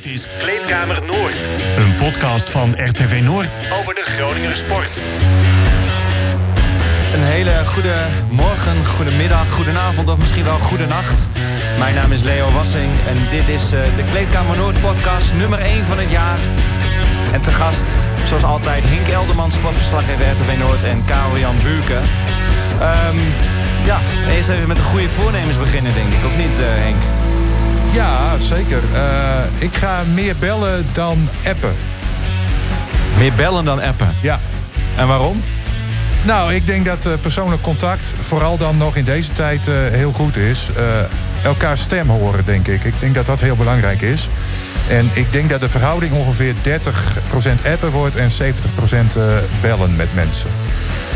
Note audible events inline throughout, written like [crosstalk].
Dit is Kleedkamer Noord, een podcast van RTV Noord over de Groninger sport. Een hele goede morgen, goede middag, goede avond of misschien wel goede nacht. Mijn naam is Leo Wassing en dit is uh, de Kleedkamer Noord podcast nummer 1 van het jaar. En te gast, zoals altijd, Hink Elderman, sportverslaggever RTV Noord en Karel-Jan Buurke. Um, ja, eerst even met de goede voornemens beginnen, denk ik, of niet, uh, Henk? Ja, zeker. Uh, ik ga meer bellen dan appen. Meer bellen dan appen? Ja. En waarom? Nou, ik denk dat uh, persoonlijk contact, vooral dan nog in deze tijd, uh, heel goed is. Elkaar stem horen, denk ik. Ik denk dat dat heel belangrijk is. En ik denk dat de verhouding ongeveer 30% appen wordt en 70% bellen met mensen.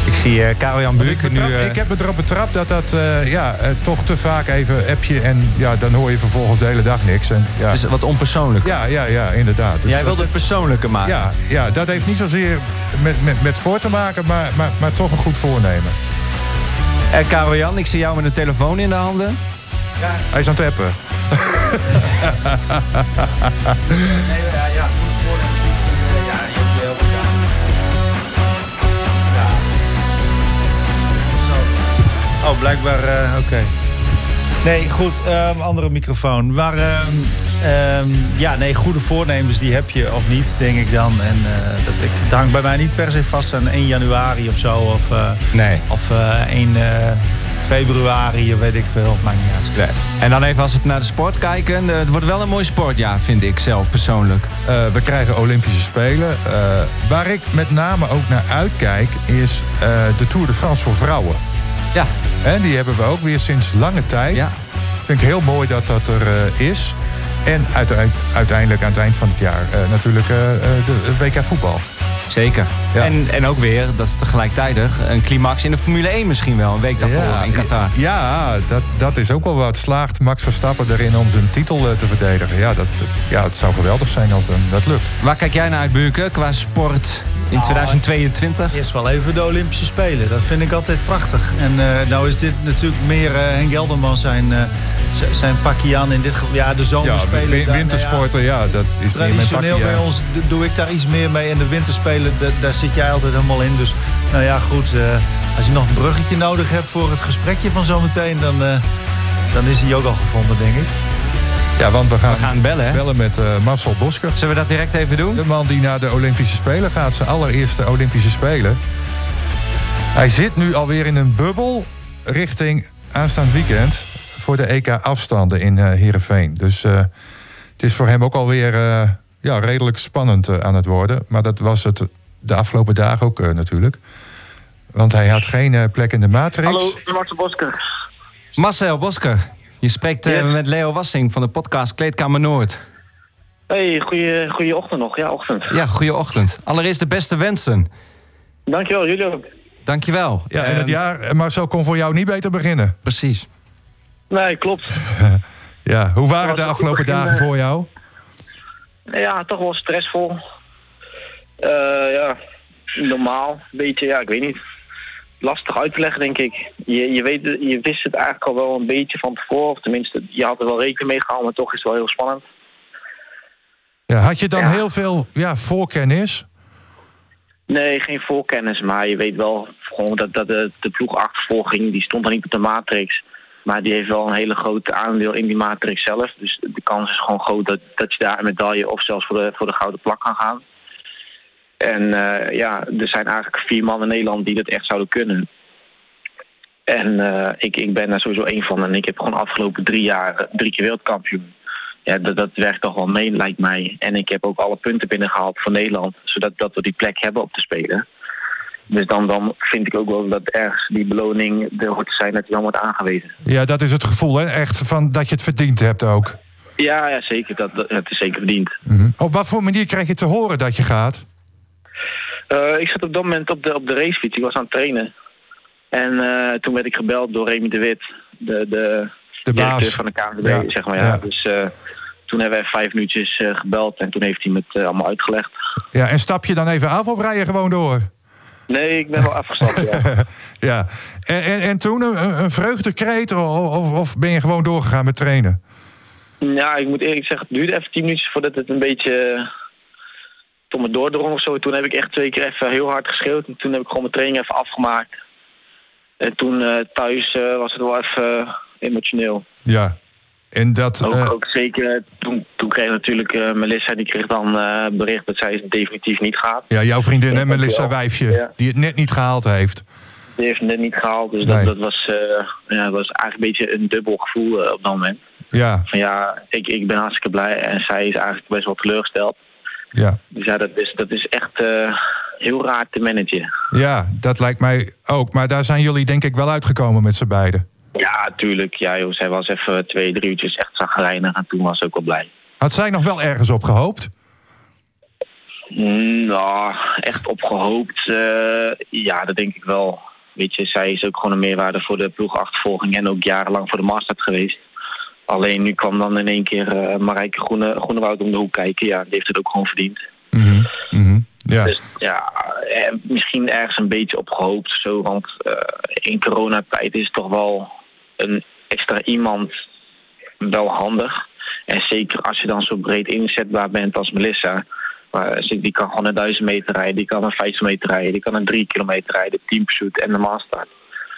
Ik zie uh, Karel-Jan Buurk nu... Uh... Ik heb me erop betrapt dat dat uh, ja, toch te vaak even appje... en ja, dan hoor je vervolgens de hele dag niks. En, ja. Dus wat onpersoonlijk. Ja, ja, ja inderdaad. Dus Jij wilde het persoonlijker maken. Ja, ja, dat heeft niet zozeer met, met, met sport te maken... maar, maar, maar toch een goed voornemen. En Karel-Jan, ik zie jou met een telefoon in de handen. Ja. Hij is aan het appen. [laughs] Oh, blijkbaar, uh, oké. Okay. Nee, goed, um, andere microfoon. Maar uh, um, ja, nee, goede voornemens die heb je of niet, denk ik dan. En uh, dat, ik, het hangt bij mij niet per se vast aan 1 januari of zo. Of, uh, nee. of 1 februari, weet ik veel. Maakt niet uit. Nee. En dan even als we naar de sport kijken. Het wordt wel een mooi sportjaar, vind ik zelf persoonlijk. we krijgen Olympische Spelen. waar ik met name ook naar uitkijk, is de Tour de France voor vrouwen. Ja. En die hebben we ook weer sinds lange tijd. Ja. Vind ik heel mooi dat dat er uh, is. En uiteindelijk aan het eind van het jaar uh, natuurlijk uh, de WK voetbal. Zeker. Ja. En, en ook weer, dat is tegelijkertijd een climax in de Formule 1 misschien wel. Een week daarvoor ja, in Qatar. Ja, dat, dat is ook wel wat. Slaagt Max Verstappen erin om zijn titel te verdedigen. Ja, dat, ja, het zou geweldig zijn als dat lukt. Waar kijk jij naar uit, Buurke, qua sport in 2022? Eerst wel even de Olympische Spelen. Dat vind ik altijd prachtig. En uh, nou is dit natuurlijk meer uh, Henk Gelderman zijn, uh, zijn pakje aan in dit geval. Ja, de zomerspelen. Ja, wintersporten, ja, ja, dat is Traditioneel bij ons doe ik daar iets meer mee. En de winterspelen, daar zit jij altijd helemaal in. Dus nou ja, goed. als je nog een bruggetje nodig hebt voor het gesprekje van zometeen... dan, dan is die ook al gevonden, denk ik. Ja, want we gaan, we gaan bellen, hè? bellen met uh, Marcel Bosker. Zullen we dat direct even doen? De man die naar de Olympische Spelen gaat. Zijn allereerste Olympische Spelen. Hij zit nu alweer in een bubbel richting aanstaand weekend... voor de EK-afstanden in uh, Heerenveen. Dus uh, het is voor hem ook alweer uh, ja, redelijk spannend aan het worden. Maar dat was het de afgelopen dagen ook natuurlijk. Want hij had geen plek in de matrix. Hallo, Marcel Bosker. Marcel Bosker. Je spreekt uh, met Leo Wassing van de podcast Kleedkamer Noord. Hey, goeie, goeie ochtend nog. Ja, ochtend. Ja, goeie ochtend. Allereerst de beste wensen. Dankjewel, jullie ook. Dankjewel. Ja, en het jaar, Marcel, kon voor jou niet beter beginnen. Precies. Nee, klopt. [laughs] ja, hoe waren de afgelopen dagen voor jou? Ja, toch wel stressvol. Uh, ja, normaal. Beetje, ja, ik weet niet lastig uit te leggen, denk ik. Je, je, weet, je wist het eigenlijk al wel een beetje van tevoren. Of tenminste, je had er wel rekening mee gehouden, maar toch is het wel heel spannend. Ja, had je dan ja. heel veel ja, voorkennis? Nee, geen voorkennis. Maar je weet wel gewoon dat, dat de, de ploegachtervolging... die stond dan niet op de matrix. Maar die heeft wel een hele grote aandeel in die matrix zelf. Dus de kans is gewoon groot dat, dat je daar een medaille... of zelfs voor de, voor de gouden plak kan gaan. En uh, ja, er zijn eigenlijk vier mannen in Nederland die dat echt zouden kunnen. En uh, ik, ik ben daar sowieso één van. En ik heb gewoon de afgelopen drie jaar drie keer wereldkampioen. Ja, dat, dat werkt toch wel mee, lijkt mij. En ik heb ook alle punten binnengehaald voor Nederland. Zodat dat we die plek hebben op te spelen. Dus dan, dan vind ik ook wel dat ergens die beloning er hoort te zijn dat die dan wordt aangewezen. Ja, dat is het gevoel, hè? Echt van dat je het verdiend hebt ook. Ja, ja zeker. Dat, dat, het is zeker verdiend. Mm -hmm. Op wat voor manier krijg je te horen dat je gaat? Uh, ik zat op dat moment op de, op de racefiets. Ik was aan het trainen. En uh, toen werd ik gebeld door Remy de Wit, de, de, de baas van de KNVB, ja. zeg maar. Ja. ja. Dus uh, toen hebben we vijf minuutjes gebeld en toen heeft hij me het allemaal uitgelegd. Ja, en stap je dan even af of rij je gewoon door? Nee, ik ben wel afgestapt, ja. [laughs] ja. En, en, en toen een, een vreugdekreet of, of ben je gewoon doorgegaan met trainen? Ja, ik moet eerlijk zeggen, het duurde even tien minuten voordat het een beetje tot me doordrong of zo. Toen heb ik echt twee keer even heel hard geschreeuwd. En toen heb ik gewoon mijn training even afgemaakt. En toen eh, thuis eh, was het wel even emotioneel. Ja. En dat... Ook, eh, ook zeker, toen, toen kreeg natuurlijk eh, Melissa, die kreeg dan eh, bericht dat zij het definitief niet gaat. ja, jouw vriendin, hè, Melissa. Wijfje, Ja. die het net niet gehaald heeft. Die heeft het net niet gehaald, dus Nee. dat, dat was, eh, ja, was eigenlijk een beetje een dubbel gevoel eh, op dat moment. Ja, Van ja, ik, ik ben hartstikke blij en zij is eigenlijk best wel teleurgesteld. Ja. Dus ja, dat is, dat is echt eh, heel raar te managen. Ja, dat lijkt mij ook. Maar daar zijn jullie denk ik wel uitgekomen met z'n beiden. Ja, tuurlijk. Ja, joh, zij was even twee, drie uurtjes echt zagrijnig en toen was ze ook wel blij. Had zij nog wel ergens op gehoopt? Mm, Nou, echt op gehoopt. eh, ja, dat denk ik wel. Weet je, zij is ook gewoon een meerwaarde voor de ploegachtervolging en ook jarenlang voor de Masters geweest. Alleen nu kwam dan in één keer eh Marijke Groene, Groenewoud om de hoek kijken. Ja, die heeft het ook gewoon verdiend. Mhm. Ja, Dus ja, eh, misschien ergens een beetje op gehoopt. Zo, want eh, in coronatijd is toch wel een extra iemand wel handig. En zeker als je dan zo breed inzetbaar bent als Melissa. Maar die kan gewoon een 1000 meter rijden, die kan een 50 meter rijden, die kan een 3 kilometer rijden, team shoot en de master.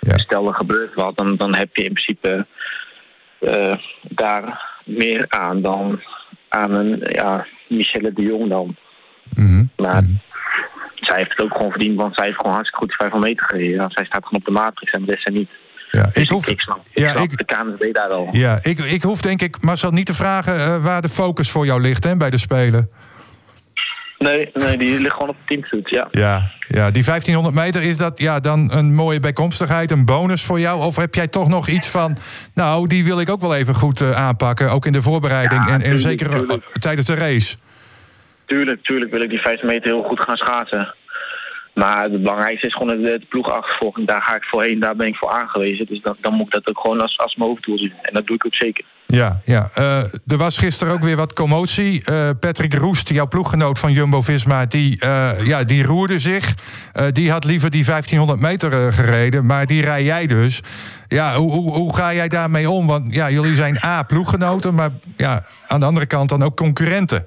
Ja. Stel er gebeurt wat, dan, dan heb je in principe eh, daar meer aan dan aan een ja, Michelle de Jong dan. mhm. Maar zij heeft het ook gewoon verdiend, want zij heeft gewoon hartstikke goed de 500 meter gereden. Want zij staat gewoon op de matrix en Melissa niet. ja. Dus Ik hoef, ik snap, ik ja, snap ik- de KNVB daar wel. ja, ik, ik hoef denk ik Marcel niet te vragen eh, waar de focus voor jou ligt hè, bij de Spelen. Nee, nee, die ligt gewoon op de teamshoot, ja. Ja, ja, die 1500 meter, is dat ja, dan een mooie bijkomstigheid, een bonus voor jou? Of heb jij toch nog iets van, nou, die wil ik ook wel even goed eh, aanpakken, ook in de voorbereiding Ja, en, en tuurlijk, zeker eh, tuurlijk. tijdens de race? Tuurlijk, tuurlijk wil ik die 50 meter heel goed gaan schaatsen. Maar het belangrijkste is gewoon de, de ploegachtervolging. Daar ga ik voorheen, daar ben ik voor aangewezen. Dus dan, dan moet ik dat ook gewoon als, als mijn hoofddoel zien. En dat doe ik ook zeker. Ja, ja. Eh, er was gisteren ook weer wat commotie. Eh, Patrick Roest, jouw ploeggenoot van Jumbo-Visma, die, eh, ja, die roerde zich. Die had liever die 1500 meter gereden, maar die rij jij dus. Ja, hoe, hoe, hoe ga jij daarmee om? Want ja, jullie zijn A, ploeggenoten, maar ja, aan de andere kant dan ook concurrenten.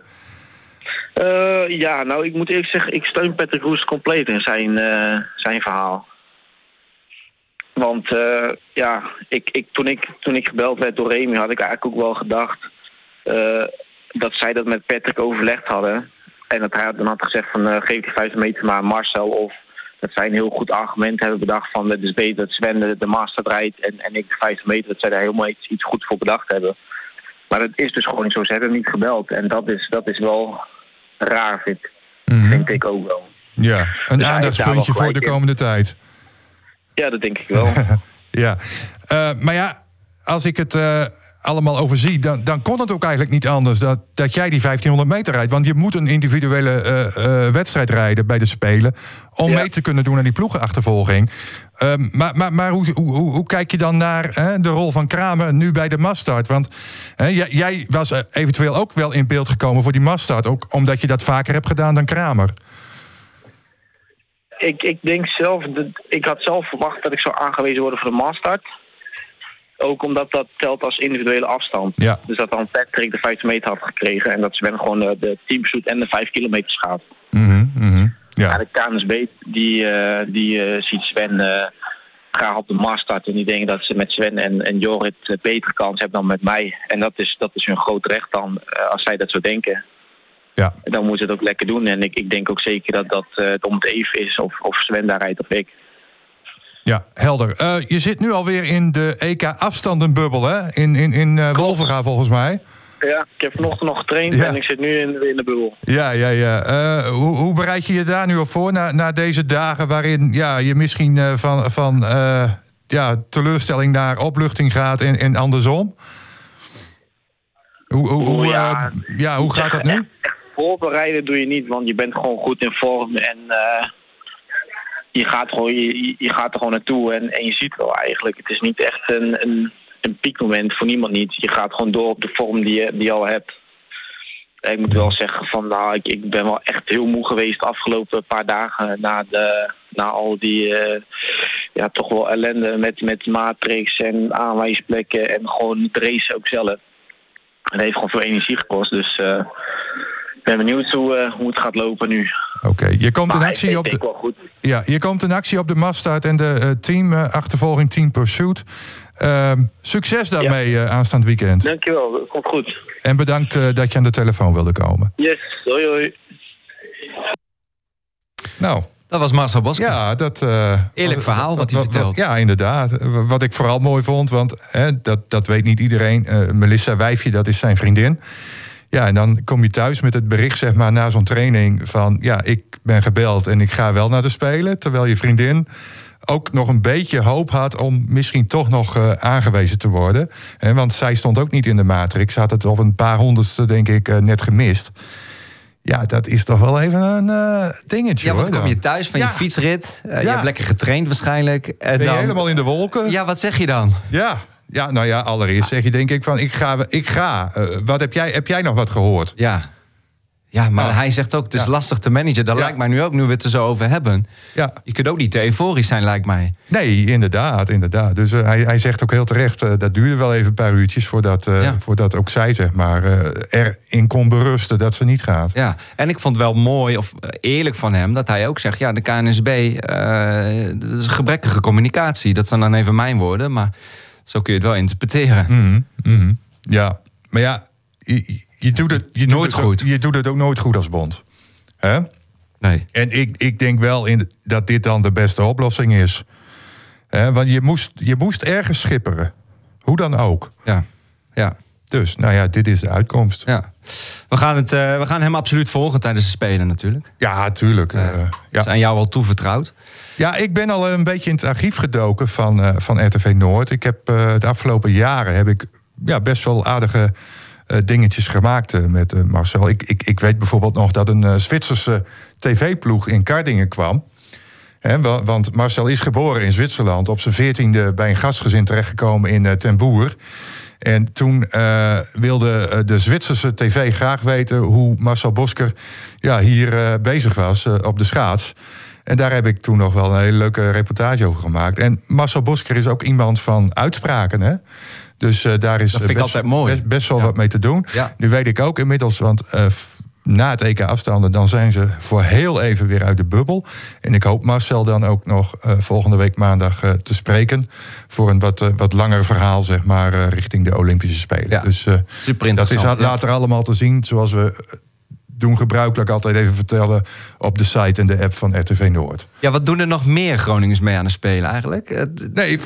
Ja, nou, ik moet eerlijk zeggen, ik steun Patrick Roes compleet in zijn, zijn verhaal. Want eh, ja, ik, ik, toen, ik, toen ik gebeld werd door Remy, had ik eigenlijk ook wel gedacht eh, dat zij dat met Patrick overlegd hadden. En dat hij dan had gezegd van eh, geef die 50 meter maar aan Marcel. Of dat zij een heel goed argument hebben bedacht van het is beter dat Sven de, de master rijdt en, en ik de 50 meter. Dat zij daar helemaal iets, iets goed voor bedacht hebben. Maar dat is dus gewoon niet zo. Ze hebben niet gebeld. En dat is, dat is wel raar, vind, vind ik ook wel. Ja, een Dus aandachtspuntje voor de in. komende tijd. Ja, dat denk ik wel. [laughs] Ja, Eh, maar ja, als ik het eh, allemaal overzie, dan, dan kon het ook eigenlijk niet anders dat, dat jij die 1500 meter rijdt. Want je moet een individuele eh, wedstrijd rijden bij de Spelen om Ja. mee te kunnen doen aan die ploegenachtervolging. Ehm, maar maar, maar hoe, hoe, hoe, kijk je dan naar hè, de rol van Kramer nu bij de Mastart? Want hè, jij, was eventueel ook wel in beeld gekomen voor die Mastart, ook omdat je dat vaker hebt gedaan dan Kramer. Ik, ik denk zelf, dat, ik had zelf verwacht dat ik zou aangewezen worden voor de Mastart. Ook omdat dat telt als individuele afstand. Ja. Dus dat dan Patrick de 50 meter had gekregen. En dat Sven gewoon de, de teamshoot en de 5 kilometer. Mhm, mhm. Ja, Ja, de KNSB die, eh, die eh, ziet Sven eh, graag op de Mastart. En die denken dat ze met Sven en, en Jorrit eh, betere kans hebben dan met mij. En dat is, dat is hun groot recht dan, eh, als zij dat zo denken. Ja. dan moeten ze het ook lekker doen. En ik, ik denk ook zeker dat dat eh, het om het even is of, of Sven daar rijdt of ik. Ja, helder. Eh, je zit nu alweer in de EK-afstandenbubbel, hè? In, in, in Wolvera, volgens mij. Ja, ik heb vanochtend nog getraind Ja. en ik zit nu in, in de bubbel. Ja, ja, ja. Hoe, hoe bereid je je daar nu op voor na, na deze dagen waarin ja, je misschien van, van ja, teleurstelling naar opluchting gaat en, en andersom? Hoe, hoe, ja. ja, hoe gaat dat nu? Echt voorbereiden doe je niet, want je bent gewoon goed in vorm en eh, je, gaat gewoon, je, je gaat er gewoon naartoe en, en je ziet wel eigenlijk. Het is niet echt een, een, een piekmoment voor niemand niet. Je gaat gewoon door op de vorm die je, die al hebt. En Ik moet wel zeggen van nou, ik, ik ben wel echt heel moe geweest de afgelopen paar dagen na, de, na al die eh, ja, toch wel ellende met, met matrix en aanwijsplekken en gewoon het race ook zelf. het heeft gewoon veel energie gekost. Dus eh, ben benieuwd hoe, eh, hoe het gaat lopen nu. Oké, je komt in Maar actie op de, wel goed. ja, je komt in actie op de Mastart en de eh, teamachtervolging Team Pursuit. Ehm, succes daarmee eh, aanstaand weekend. Dankjewel, dat komt goed. En bedankt eh, dat je aan de telefoon wilde komen. Yes, hoi hoi. Nou, Dat was Marcel Bosker. ja, dat... eh, Eerlijk was- verhaal wat hij vertelt. Ja, inderdaad. Wat ik vooral mooi vond, want hè, dat, dat weet niet iedereen. eh, Melissa Wijfje, dat is zijn vriendin. Ja, en dan kom je thuis met het bericht, zeg maar, na zo'n training van... ja, ik ben gebeld en ik ga wel naar de Spelen. Terwijl je vriendin ook nog een beetje hoop had om misschien toch nog eh, aangewezen te worden. Hè, want zij stond ook niet in de matrix. Ze had het op een paar honderdste, denk ik, eh, net gemist. Ja, dat is toch wel even een eh, dingetje, Ja, want hoor. dan kom je thuis van Ja. je fietsrit. Je hebt lekker getraind waarschijnlijk. En Ben je dan, helemaal in de wolken? Ja, wat zeg je dan? Ja, ja nou ja, allereerst zeg je denk ik van ik ga. Ik ga. Eh, wat heb jij, heb jij nog wat gehoord? Ja. Ja, maar Ja. hij zegt ook, het is Ja. lastig te managen. Dat Ja. lijkt mij nu ook, nu we het er zo over hebben. Ja, Je kunt ook niet te euforisch zijn, lijkt mij. nee, inderdaad, inderdaad. Dus eh, hij, hij zegt ook heel terecht, eh, dat duurde wel even een paar uurtjes voordat, voordat ook zij zeg maar erin kon berusten dat ze niet gaat. Ja, en ik vond het wel mooi of eerlijk van hem dat hij ook zegt: ja, de KNSB, dat is gebrekkige communicatie. Dat zijn dan even mijn woorden, maar zo kun je het wel interpreteren. Mhm, mhm. Ja, maar ja, je, je doet het je doet Nooit het ook- goed. je doet het ook nooit goed als bond. Hè? Nee. En ik, ik denk wel in, dat dit dan de beste oplossing is. Hè, want je moest, je moest ergens schipperen. Hoe dan ook. Ja, ja, Dus, nou ja, dit is de uitkomst. ja. We gaan, het, eh, we gaan hem absoluut volgen tijdens de Spelen natuurlijk. Ja, tuurlijk. Ze ja. zijn jou al toevertrouwd. ja, ik ben al een beetje in het archief gedoken van, van RTV Noord. Ik heb de afgelopen jaren heb ik ja, best wel aardige dingetjes gemaakt met Marcel. Ik, ik, ik weet bijvoorbeeld nog dat een Zwitserse tv-ploeg in Kardingen kwam. Want Marcel is geboren in Zwitserland. Op zijn veertiende bij een gastgezin terechtgekomen in eh, Ten Boer. En toen eh, wilde eh, de Zwitserse tv graag weten hoe Marcel Bosker ja, hier eh, bezig was op de schaats. En daar heb ik toen nog wel een hele leuke reportage over gemaakt. En Marcel Bosker is ook iemand van uitspraken. Hè? Dus daar is Dat vind ik best, altijd mooi. best, best wel Ja. wat mee te doen. Ja. Nu weet ik ook inmiddels, want na het EK afstanden, dan zijn ze voor heel even weer uit de bubbel. En ik hoop Marcel dan ook nog eh, volgende week maandag eh, te spreken voor een wat, eh, wat langer verhaal, zeg maar, richting de Olympische Spelen. Ja. Dus Super dat is ja. later allemaal te zien, zoals we doen gebruikelijk altijd even vertellen op de site en de app van RTV Noord. Ja, wat doen er nog meer Groningers mee aan de Spelen eigenlijk? Nee,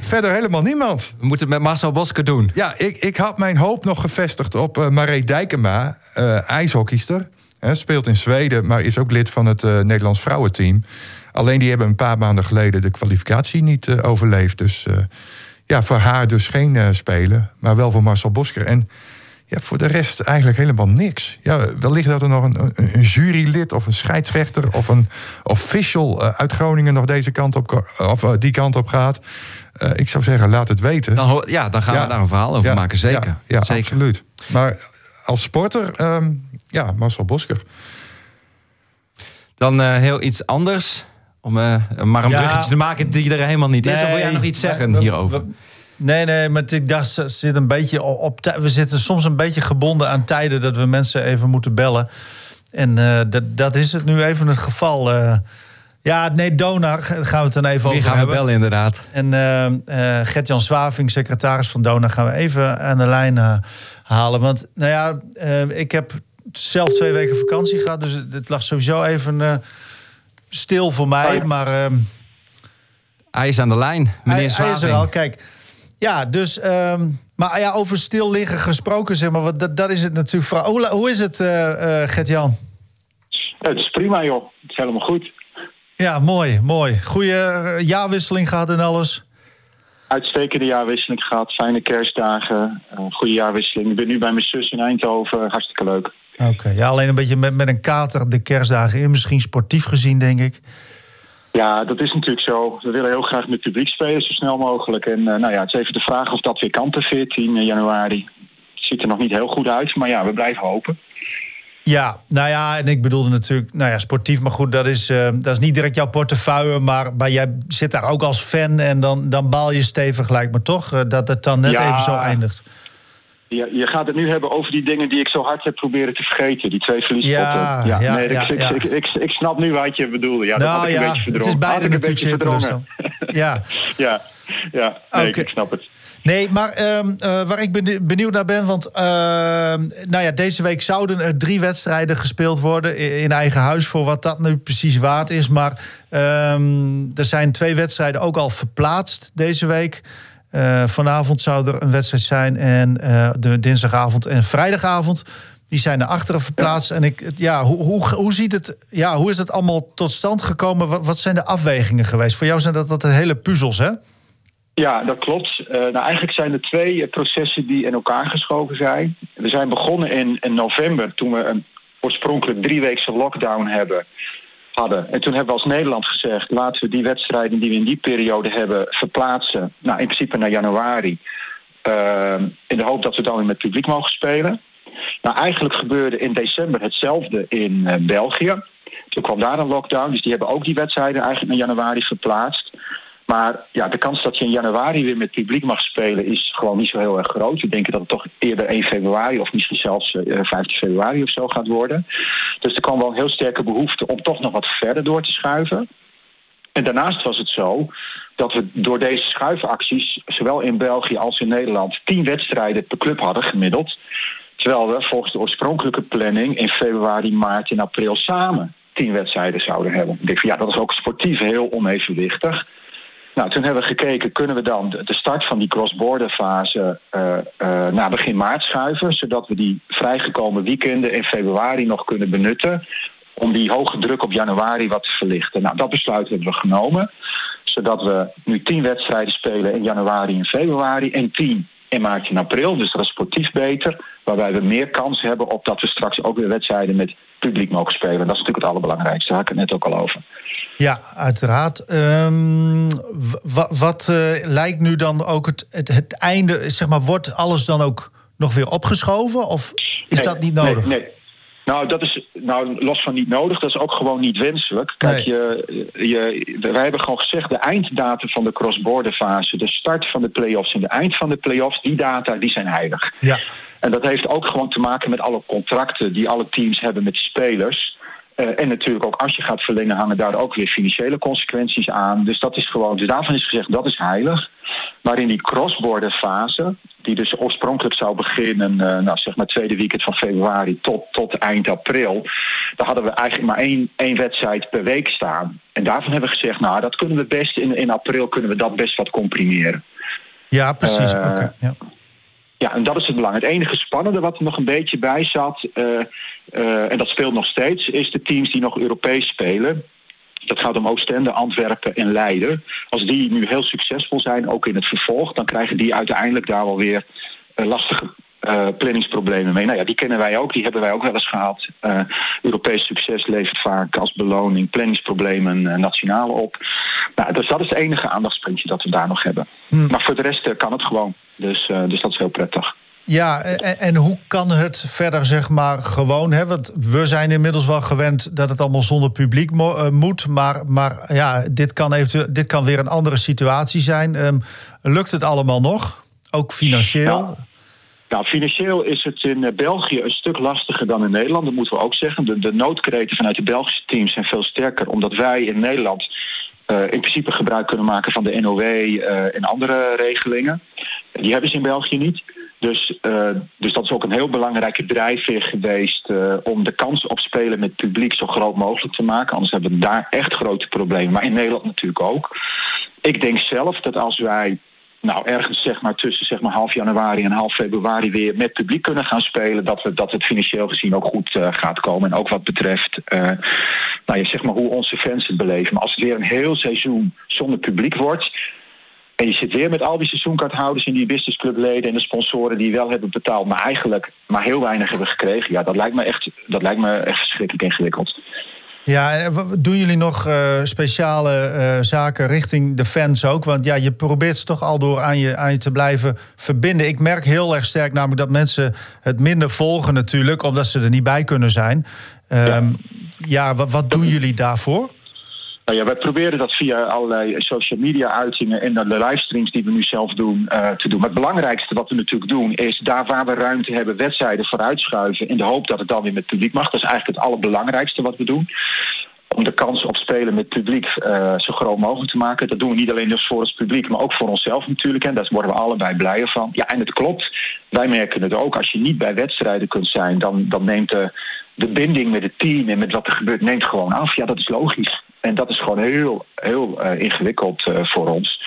verder helemaal niemand. We moeten het met Marcel Bosker doen. Ja, ik, ik had mijn hoop nog gevestigd op eh Maree Dijkema, eh ijshockeyster. Hè, speelt in Zweden, maar is ook lid van het eh, Nederlands vrouwenteam. Alleen die hebben een paar maanden geleden de kwalificatie niet overleefd. Dus ja, voor haar dus geen spelen, maar wel voor Marcel Bosker. En ja, voor de rest eigenlijk helemaal niks. Ja, wellicht dat er nog een, een, een jurylid of een scheidsrechter of een official eh, uit Groningen nog deze kant op, of eh, die kant op gaat. Eh, ik zou zeggen, laat het weten. Dan, ja, dan gaan Ja. we daar een verhaal over Ja, maken, zeker. Ja, ja, zeker. absoluut. Maar als sporter, ehm, ja, Marcel Bosker. Dan eh, heel iets anders. Om maar een Ja. bruggetje te maken die er helemaal niet is. Of wil jij nog iets zeggen we- hierover? we- Nee, nee, maar ik dacht, zit een beetje op, We zitten soms een beetje gebonden aan tijden dat we mensen even moeten bellen. En eh, dat, dat is het nu even het geval. eh. ja, nee, Donar gaan we het dan even Wie over gaan we bellen inderdaad? En eh, Gert-Jan Zwaving, secretaris van Dona, gaan we even aan de lijn halen. Want nou ja, ik heb zelf twee weken vakantie gehad. Dus het, lag sowieso even stil voor mij. Maar ehm, Hij is aan de lijn, meneer hij, hij is er Zwaving. al. Kijk, ja, dus... ehm, maar ja, over stil liggen gesproken, zeg maar. wat- Dat, dat is het natuurlijk. Hoe, hoe is het, eh, Gert-Jan? Het is prima, joh. Het is helemaal goed. Ja, mooi, mooi. Goede eh, jaarwisseling gehad en alles. Uitstekende jaarwisseling gehad. Fijne kerstdagen. goede jaarwisseling. Ik ben nu bij mijn zus in Eindhoven. Hartstikke leuk. Oké, ja, alleen een beetje met, met een kater de kerstdagen in. Misschien sportief gezien, denk ik. Ja, dat is natuurlijk zo. We willen heel graag met publiek spelen, zo snel mogelijk. En eh, nou ja, het is even de vraag of dat weer kan per 14 januari. Het ziet er nog niet heel goed uit, maar ja, we blijven hopen. Ja, nou ja, en ik bedoelde natuurlijk, nou ja, sportief, maar goed, dat is, eh, dat is niet direct jouw portefeuille, maar, maar jij zit daar ook als fan en dan, dan baal je stevig, lijkt me toch, eh, dat het dan net Ja. even zo eindigt. Je, je gaat het nu hebben over die dingen die ik zo hard heb proberen te vergeten. Die twee verliespotten. Ja, ja, nee, ja, ik, ja. Ik, ik, ik, snap nu wat je bedoelde. Ja, dat nou had ik [laughs] ja, een beetje verdrongen. het is [laughs] beide ik natuurlijk teleurstellend. Ja. Ja, ja. Nee, ik snap het. Nee, maar ehm, eh, waar ik beni- benieuwd naar ben, want ehm, nou ja, deze week zouden er drie wedstrijden gespeeld worden in eigen huis, voor wat dat nu precies waard is. Maar ehm, er zijn twee wedstrijden ook al verplaatst deze week. Eh, vanavond zou er een wedstrijd zijn en eh, de dinsdagavond en vrijdagavond. Die zijn naar achteren verplaatst. En ik, ja, hoe, hoe, hoe, ziet het, ja, hoe is het allemaal tot stand gekomen? Wat, zijn de afwegingen geweest? Voor jou zijn dat, dat hele puzzels, hè? Ja, dat klopt. Eh, nou, eigenlijk zijn er twee processen die in elkaar geschoven zijn. We zijn begonnen in, in november toen we een oorspronkelijk drieweekse lockdown hebben, hadden. En toen hebben we als Nederland gezegd... laten we die wedstrijden die we in die periode hebben verplaatsen... Nou, in principe naar januari. eh, in de hoop dat we dan weer met publiek mogen spelen. Nou, eigenlijk gebeurde in december hetzelfde in eh, België. Toen kwam daar een lockdown, dus die hebben ook die wedstrijden eigenlijk naar januari verplaatst. Maar ja, de kans dat je in januari weer met publiek mag spelen is gewoon niet zo heel erg groot. We denken dat het toch eerder 1 februari of misschien zelfs eh, 15 februari of zo gaat worden. Dus er kwam wel een heel sterke behoefte om toch nog wat verder door te schuiven. En daarnaast was het zo dat we door deze schuifacties, zowel in België als in Nederland, tien wedstrijden per club hadden gemiddeld. Terwijl we volgens de oorspronkelijke planning in februari, maart en april samen tien wedstrijden zouden hebben. Ik denk van ja, dat is ook sportief heel onevenwichtig. Nou, toen hebben we gekeken, kunnen we dan de start van die cross-border fase eh, eh, naar begin maart schuiven, zodat we die vrijgekomen weekenden in februari nog kunnen benutten om die hoge druk op januari wat te verlichten. Nou, dat besluit hebben we genomen, zodat we nu tien wedstrijden spelen in januari en februari en tien in maart en april. Dus dat is sportief beter, waarbij we meer kans hebben op dat we straks ook weer wedstrijden met publiek mogen spelen. Dat is natuurlijk het allerbelangrijkste, daar had ik het net ook al over. Ja, uiteraard. Ehm, wat eh, lijkt nu dan ook het, het, het einde? Zeg maar, wordt alles dan ook nog weer opgeschoven? Of is Nee, dat niet nee, nodig? Nee, Nou, dat is nou, los van niet nodig, dat is ook gewoon niet wenselijk. Kijk, Nee. je, je, wij hebben gewoon gezegd, de einddatum van de cross-border fase, de start van de play-offs en de eind van de play-offs, die data die zijn heilig. Ja. En dat heeft ook gewoon te maken met alle contracten die alle teams hebben met spelers. Eh, en natuurlijk ook als je gaat verlengen, hangen daar ook weer financiële consequenties aan. Dus dat is gewoon, dus daarvan is gezegd dat is heilig. Maar in die cross-border fase, die dus oorspronkelijk zou beginnen, eh, nou zeg maar tweede weekend van februari tot, tot eind april, daar hadden we eigenlijk maar één, één wedstrijd per week staan. En daarvan hebben we gezegd, nou dat kunnen we best in, in april kunnen we dat best wat comprimeren. Ja, precies. Eh, ja. Ja, en dat is het belang. Het enige spannende wat er nog een beetje bij zat, eh, eh, en dat speelt nog steeds, is de teams die nog Europees spelen. Dat gaat om Oostende, Antwerpen en Leiden. Als die nu heel succesvol zijn, ook in het vervolg, dan krijgen die uiteindelijk daar wel weer eh, lastige eh, planningsproblemen mee. Nou ja, die kennen wij ook, die hebben wij ook wel eens gehad. Eh, Europees succes levert vaak als beloning planningsproblemen eh, nationale op. Nou, dus dat is het enige aandachtspuntje dat we daar nog hebben. Hmm. Maar voor de rest kan het gewoon. Dus, dus dat is heel prettig. Ja, en, en hoe kan het verder, zeg maar, gewoon? Hè? Want we zijn inmiddels wel gewend dat het allemaal zonder publiek mo- moet. Maar, maar ja, dit kan, eventueel, dit kan weer een andere situatie zijn. Ehm, lukt het allemaal nog? Ook financieel? Ja. Nou, financieel is het in eh, België een stuk lastiger dan in Nederland. Dat moeten we ook zeggen. De, de noodkreten vanuit de Belgische teams zijn veel sterker. Omdat wij in Nederland eh, in principe gebruik kunnen maken van de NOW eh, en andere regelingen. Die hebben ze in België niet. Dus, dus dat is ook een heel belangrijke drijfveer geweest om de kans op spelen met publiek zo groot mogelijk te maken. Anders hebben we daar echt grote problemen. Maar in Nederland natuurlijk ook. Ik denk zelf dat als wij nou, ergens zeg maar tussen zeg maar half januari en half februari weer met publiek kunnen gaan spelen, dat, we, dat het financieel gezien ook goed eh, gaat komen. En ook wat betreft eh, nou, ja, zeg maar hoe onze fans het beleven. Maar als het weer een heel seizoen zonder publiek wordt. En je zit weer met al die seizoenkaarthouders en die businessclubleden en de sponsoren die wel hebben betaald, maar eigenlijk maar heel weinig hebben gekregen. Ja, dat lijkt me echt, dat lijkt me echt verschrikkelijk ingewikkeld. Ja, doen jullie nog eh, speciale eh, zaken richting de fans ook? Want ja, je probeert ze toch al door aan je, aan je te blijven verbinden. Ik merk heel erg sterk namelijk dat mensen het minder volgen natuurlijk... omdat ze er niet bij kunnen zijn. Ehm, ja, wat, wat doen jullie daarvoor? Nou ja, wij proberen dat via allerlei social media uitingen en de livestreams die we nu zelf doen eh, te doen. Maar het belangrijkste wat we natuurlijk doen is daar waar we ruimte hebben wedstrijden vooruitschuiven in de hoop dat het dan weer met publiek mag. Dat is eigenlijk het allerbelangrijkste wat we doen. Om de kans op spelen met publiek uh, zo groot mogelijk te maken. Dat doen we niet alleen dus voor het publiek, maar ook voor onszelf natuurlijk. En daar worden we allebei blijer van. Ja, en het klopt. Wij merken het ook. Als je niet bij wedstrijden kunt zijn, dan, dan neemt de, de binding met het team en met wat er gebeurt, neemt gewoon af. Ja, dat is logisch. En dat is gewoon heel, heel uh, ingewikkeld uh, voor ons.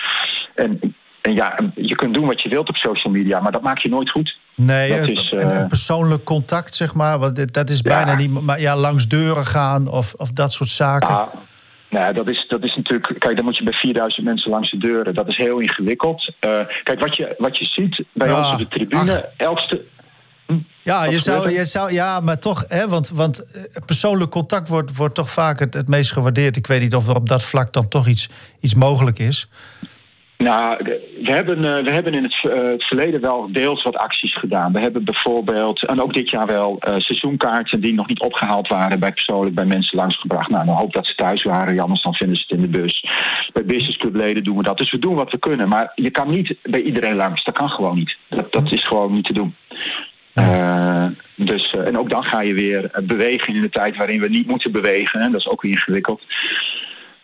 En, en ja, je kunt doen wat je wilt op social media, maar dat maakt je nooit goed. Nee, dat is, uh, en persoonlijk contact, zeg maar. Want dat is bijna ja. niet. Maar ja, langs deuren gaan of, of dat soort zaken. Ja. Nou, dat is, dat is natuurlijk. Kijk, dan moet je bij 4000 mensen langs de deuren. Dat is heel ingewikkeld. Uh, kijk, wat je, wat je ziet bij ja, ons op de tribune. Elkste, ja, je zou, je zou, ja, maar toch, hè, want, want persoonlijk contact wordt, wordt toch vaak het, het meest gewaardeerd. Ik weet niet of er op dat vlak dan toch iets, iets mogelijk is. Nou, we hebben, uh, we hebben in het, uh, het, verleden wel deels wat acties gedaan. We hebben bijvoorbeeld, en ook dit jaar wel, uh, seizoenkaarten die nog niet opgehaald waren bij persoonlijk bij mensen langsgebracht. Nou, dan hoop dat ze thuis waren, anders dan vinden ze het in de bus. Bij businessclubleden doen we dat. Dus we doen wat we kunnen. Maar je kan niet bij iedereen langs. Dat kan gewoon niet. Dat, dat is gewoon niet te doen. Uh, dus, uh, en ook dan ga je weer bewegen in de tijd waarin we niet moeten bewegen. Hè. Dat is ook weer ingewikkeld.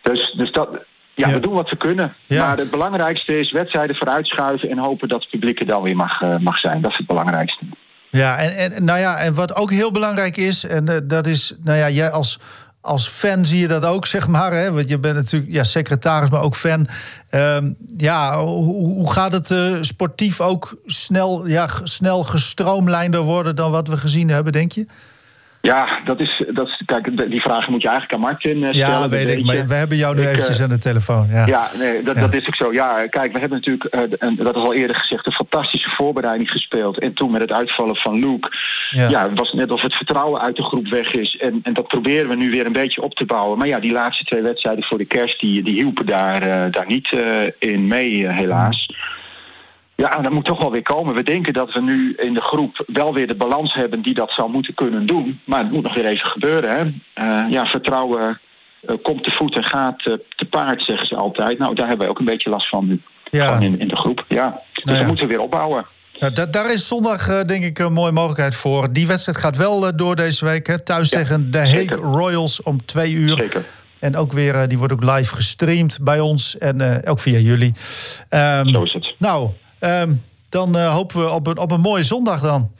Dus, dus dat, ja, ja, we doen wat we kunnen. Ja. Maar het belangrijkste is wedstrijden vooruitschuiven en hopen dat het publiek er dan weer mag, uh, mag zijn. Dat is het belangrijkste. Ja, en, en, nou ja, en wat ook heel belangrijk is, en dat is, nou ja, jij als, als fan zie je dat ook, [laughs] zeg maar. Hè? Want je bent natuurlijk ja, secretaris, maar ook fan. Um, ja, hoe, gaat het uh, sportief ook snel, ja, snel gestroomlijnder worden dan wat we gezien hebben, denk je? Ja, dat is, dat is, kijk, die vragen moet je eigenlijk aan Martin uh, stellen. Ja, weet ik, maar we hebben jou nu ik, eventjes uh, aan de telefoon. Ja, ja nee, dat, ja. dat is ook zo. Ja, kijk, we hebben natuurlijk, uh, en dat is al eerder gezegd, een fantastische voorbereiding gespeeld. En toen met het uitvallen van Luke, ja, ja het was net of het vertrouwen uit de groep weg is. En, en dat proberen we nu weer een beetje op te bouwen. Maar ja, die laatste twee wedstrijden voor de kerst, die, die hielpen daar, daar niet in mee, helaas. Ja, dat moet toch wel weer komen. We denken dat we nu in de groep wel weer de balans hebben die dat zou moeten kunnen doen. Maar het moet nog weer even gebeuren. Hè? Uh, ja, vertrouwen uh, komt te voet en gaat uh, te paard, zeggen ze altijd. Nou, daar hebben wij ook een beetje last van nu. Ja. in, in de groep. Ja. Dus nou ja. we moeten weer opbouwen. Ja, da daar is zondag denk ik een mooie mogelijkheid voor. Die wedstrijd gaat wel door deze week. Hè? Thuis ja, tegen de Hague Royals om twee uur. Zeker. En ook weer, die wordt ook live gestreamd bij ons. En ook via jullie. Um, Zo is het. Nou, dan uh, hopen we op een, op een mooie zondag dan.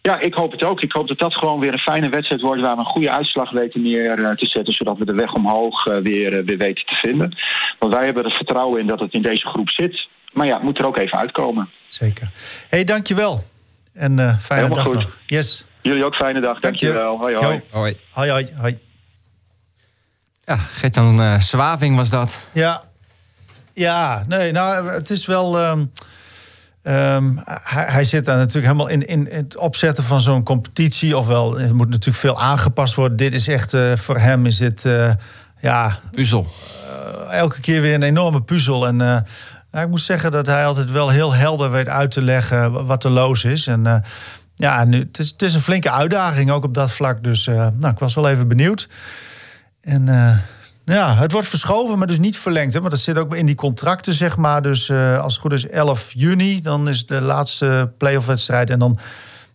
Ja, ik hoop het ook. Ik hoop dat dat gewoon weer een fijne wedstrijd wordt... waar we een goede uitslag weten neer uh, te zetten... zodat we de weg omhoog uh, weer, weer weten te vinden. Want wij hebben er vertrouwen in dat het in deze groep zit. Maar ja, het moet er ook even uitkomen. Zeker. hey, dankjewel. En fijne Helemaal dag goed. nog. Yes. Jullie ook fijne dag. Dankjewel. Hoi, hoi. Hoi. Hoi, hoi, hoi. Ja, Gert-Jan uh, Zwaving was dat. Ja. Ja, nee, nou, het is wel... Um, um, hij, hij, zit daar natuurlijk helemaal in, in, in het opzetten van zo'n competitie. Ofwel, er moet natuurlijk veel aangepast worden. Dit is echt, uh, voor hem is dit, uh, ja... Puzzel. Uh, elke keer weer een enorme puzzel. En nou, ik moet zeggen dat hij altijd wel heel helder weet uit te leggen wat er los is. En ja, nu, het, is, het is een flinke uitdaging ook op dat vlak. Dus nou, ik was wel even benieuwd. En... Ja, het wordt verschoven, maar dus niet verlengd. Hè? Maar dat zit ook in die contracten, zeg maar. Dus uh, als het goed is 11 juni, dan is de laatste playoff-wedstrijd. En dan,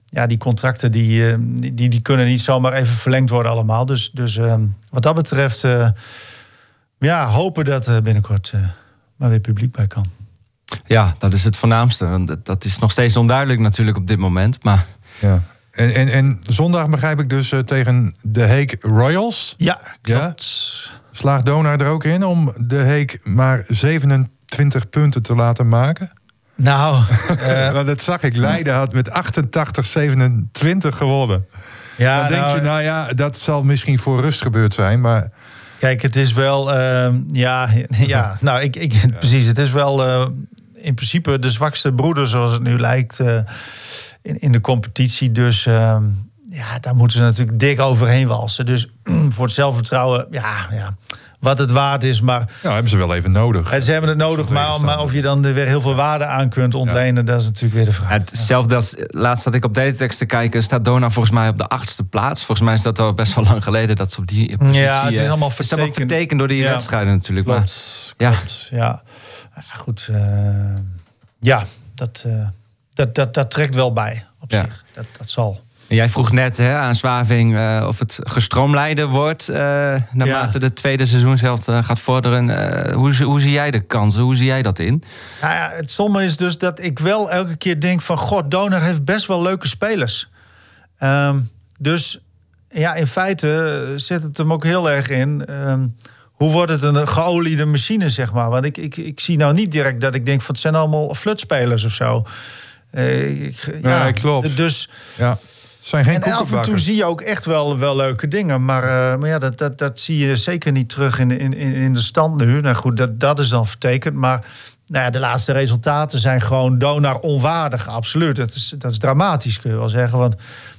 ja, die contracten die, uh, die, die kunnen niet zomaar even verlengd worden allemaal. Dus, dus uh, wat dat betreft, ja, hopen dat er binnenkort maar weer publiek bij kan. Ja, dat is het voornaamste. Want dat is nog steeds onduidelijk natuurlijk op dit moment. Maar... Ja. En, en, en zondag begrijp ik dus tegen de Hague Royals. Ja, klopt. Ja? Slaagt Donar er ook in om de Heek maar 27 punten te laten maken? Nou, uh, [laughs] Want dat zag ik. Leiden had met 88-27 gewonnen. Ja, dan denk nou, je, nou ja, dat zal misschien voor rust gebeurd zijn, maar... Kijk, het is wel, uh, ja, [laughs] ja, [laughs] nou, ik, ik, ja. precies, het is wel uh, in principe de zwakste broeder, zoals het nu lijkt, in, in de competitie. Dus ja, daar moeten ze natuurlijk dik overheen walsen. Dus [clears throat] voor het zelfvertrouwen, ja, ja wat het waard is. Maar Nou, hebben ze wel even nodig. en ze hebben het nodig, maar, maar of je dan er weer heel veel waarde aan kunt ontlenen, dat is natuurlijk weer de vraag. Hetzelfde als laatst dat ik op Datatext te kijken, staat Dona volgens mij op de achtste plaats. Volgens mij is dat al best wel lang geleden dat ze op die positie... Ja, het is eh, allemaal het is allemaal vertekend. vertekend door die Ja. wedstrijden natuurlijk. Maar, Klopt, Ja. klopt. Ja, ja. goed. eh, ja, dat, eh, dat, dat, dat trekt wel bij op Ja. zich. Dat, dat zal. Jij vroeg net hè, aan Zwaving eh, of het gestroomlijnder wordt eh, naarmate de tweede seizoen zelf eh, gaat vorderen. Hoe, zie- hoe zie jij de kansen? Hoe zie jij dat in? Nou ja, het stomme is dus dat ik wel elke keer denk van... God, Donar heeft best wel leuke spelers. Ehm, dus ja, in feite zit het hem ook heel erg in... ehm, hoe wordt het een geoliede machine, zeg maar? Want ik, ik, ik zie nou niet direct dat ik denk van... het zijn allemaal flutspelers of zo. Eh, ik, Nee, klopt. Dus, Ja. Het zijn geen en af en toe zie je ook echt wel, wel leuke dingen. Maar, eh, maar ja, dat, dat, dat zie je zeker niet terug in, in, in in de stand nu. Nou goed, dat, dat is dan vertekend. Maar nou ja, de laatste resultaten zijn gewoon donar onwaardig. Absoluut. Dat is, dat is dramatisch, kun je wel zeggen. Want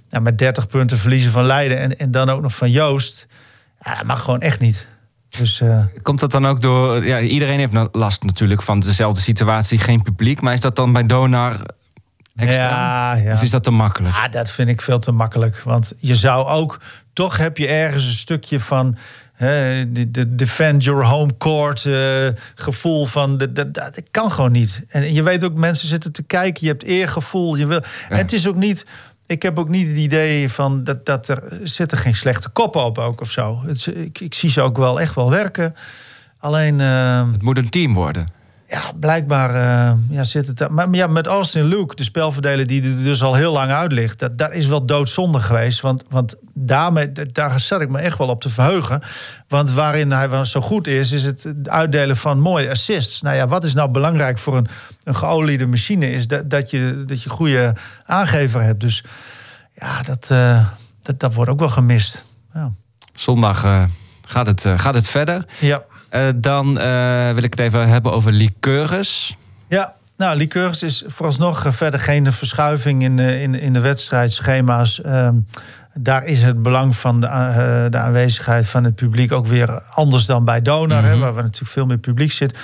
ja, met 30 punten verliezen van Leiden en, en dan ook nog van Joost. Ja, dat mag gewoon echt niet. Dus eh, Komt dat dan ook door... Ja, iedereen heeft nou last natuurlijk van dezelfde situatie, geen publiek. Maar is dat dan bij Donar extra? ja, ja. Of is dat te makkelijk? Ja, dat vind ik veel te makkelijk. Want je zou ook, toch heb je ergens een stukje van. hè, de, de defend your home court eh, gevoel van dat, dat, dat kan gewoon niet. En je weet ook, mensen zitten te kijken, je hebt eergevoel. Je wil, en het is ook niet. Ik heb ook niet het idee van dat, dat er zitten geen slechte koppen op ook of zo. Het, ik, ik zie ze ook wel echt wel werken. Alleen. ehm, Het moet een team worden. Ja, blijkbaar eh, ja, zit het daar. Maar ja, met Austin Luke, de spelverdeler die er dus al heel lang uit ligt, dat, daar is wel doodzonde geweest. Want, want daarmee, daar zat ik me echt wel op te verheugen. Want waarin hij wel zo goed is, is het uitdelen van mooie assists. Nou ja, wat is nou belangrijk voor een, een geoliede machine, is dat, dat je dat je goede aangever hebt. Dus ja, dat, eh, dat, dat wordt ook wel gemist. Ja. Zondag eh, gaat, het, gaat het verder. ja. Eh, dan eh, wil ik het even hebben over liqueurs. Ja, nou, Liqueurs is vooralsnog eh, verder geen verschuiving in, de- in, in de wedstrijdschema's. Ehm, daar is het belang van de, de aanwezigheid van het publiek ook weer anders dan bij Donar, hè, waar we natuurlijk veel meer publiek zit.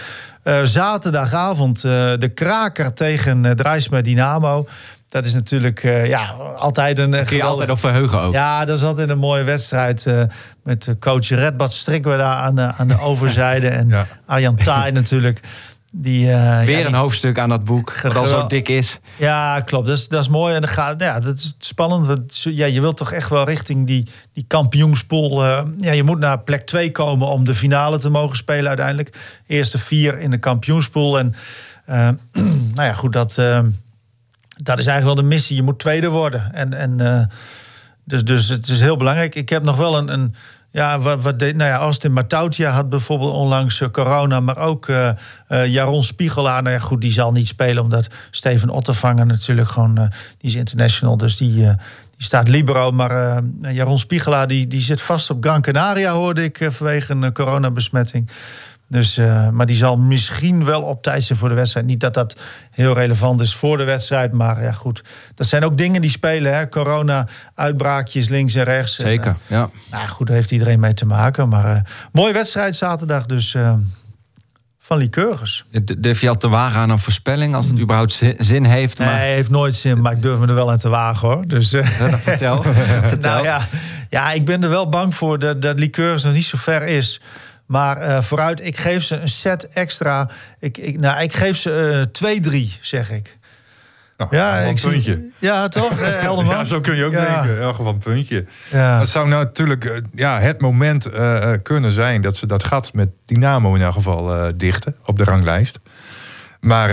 Zaterdagavond de kraker tegen uh, Drijsma Dynamo. Dat is natuurlijk eh, ja, altijd een eh, Kun je geweldig- altijd op verheugen ook. ja, dat is altijd een mooie wedstrijd. eh, met eh, coach Redbad Strikker daar aan de, aan de [laughs] overzijde. En Ja. Arjan [laughs] Taai natuurlijk. Die, eh, Weer ja, een hoofdstuk aan dat boek, dat al zo dik is. ja, klopt. Dat is, dat is mooi. En dan gaat, ja, dat is spannend. Want ja, je wilt toch echt wel richting die, die kampioenspool. eh, ja, je moet naar plek 2 komen om de finale te mogen spelen uiteindelijk. Eerste vier in de kampioenspool. En eh, [clears throat] nou ja, goed, dat, eh, dat is eigenlijk wel de missie. Je moet tweede worden. En, en, eh, dus, dus het is heel belangrijk. Ik heb nog wel een... een ja, wat, wat deed, nou ja, Austin Matautia had bijvoorbeeld onlangs eh, corona, maar ook eh Jaron Spiegelaar. Nou ja, goed, die zal niet spelen omdat Steven Ottervanger natuurlijk gewoon, die is international, dus die, die staat libero. Maar Jaron Spiegelaar, die, die zit vast op Gran Canaria, hoorde ik, vanwege een coronabesmetting. Dus, eh, maar die zal misschien wel op tijd zijn voor de wedstrijd. Niet dat dat heel relevant is voor de wedstrijd. Maar ja, goed. Dat zijn ook dingen die spelen. Hè? Corona-uitbraakjes links en rechts. En, Zeker, ja. eh, nou goed, daar heeft iedereen mee te maken. Maar eh, mooie wedstrijd zaterdag dus van. D- Durf je al te wagen aan een voorspelling als het überhaupt zi- zin heeft? Maar Nee, heeft nooit zin, maar ik durf me er wel aan te wagen hoor. Dus, vertel. [laughs] vertel. nou ja, ja, ik ben er wel bang voor dat, dat Lycurgus nog niet zo ver is. Maar eh, vooruit, ik geef ze een set extra. Ik, ik, nou, ik geef ze eh 2-3, zeg ik. Nou, Ja, een zie- puntje. Ja, toch, [laughs] eh, Helderman? Ja, zo kun je ook Ja. denken. Ja, gewoon een puntje. Ja. Dat zou nou natuurlijk ja, het moment kunnen zijn dat ze dat gat met Dynamo in elk geval dichten op de ranglijst. Maar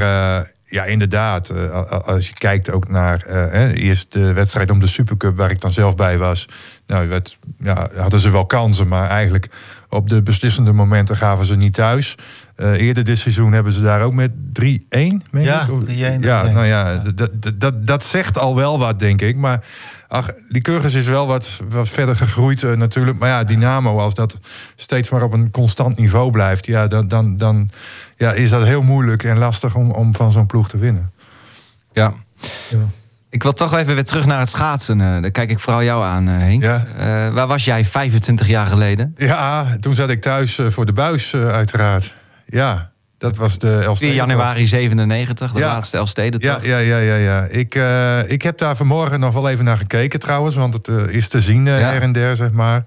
ja, inderdaad, eh, als je kijkt ook naar eh, eerst de wedstrijd om de Supercup, waar ik dan zelf bij was. Nou, werd, ja, hadden ze wel kansen, maar eigenlijk op de beslissende momenten gaven ze niet thuis. Eh, eerder dit seizoen hebben ze daar ook met 3-1. meen Ja, ik? Of- 3-1, Ja, 3-1. nou ja, dat, dat, dat, dat zegt al wel wat, denk ik. Maar ach, Lycurgus is wel wat, wat verder gegroeid eh, natuurlijk. Maar ja, Dynamo, als dat steeds maar op een constant niveau blijft... Ja, dan, dan, dan ja, is dat heel moeilijk en lastig om, om van zo'n ploeg te winnen. Ja. Ja. Ik wil toch even weer terug naar het schaatsen. eh, daar kijk ik vooral jou aan, Henk. Ja. Eh, waar was jij 25 jaar geleden? Ja, toen zat ik thuis voor de buis, uiteraard. Ja, dat was de 11 4 januari 97, de Ja. laatste Elfsteden Ja, ja, ja, ja. ja. Ik, eh, ik heb daar vanmorgen nog wel even naar gekeken trouwens. Want het eh, is te zien eh, Ja. her en der, zeg maar.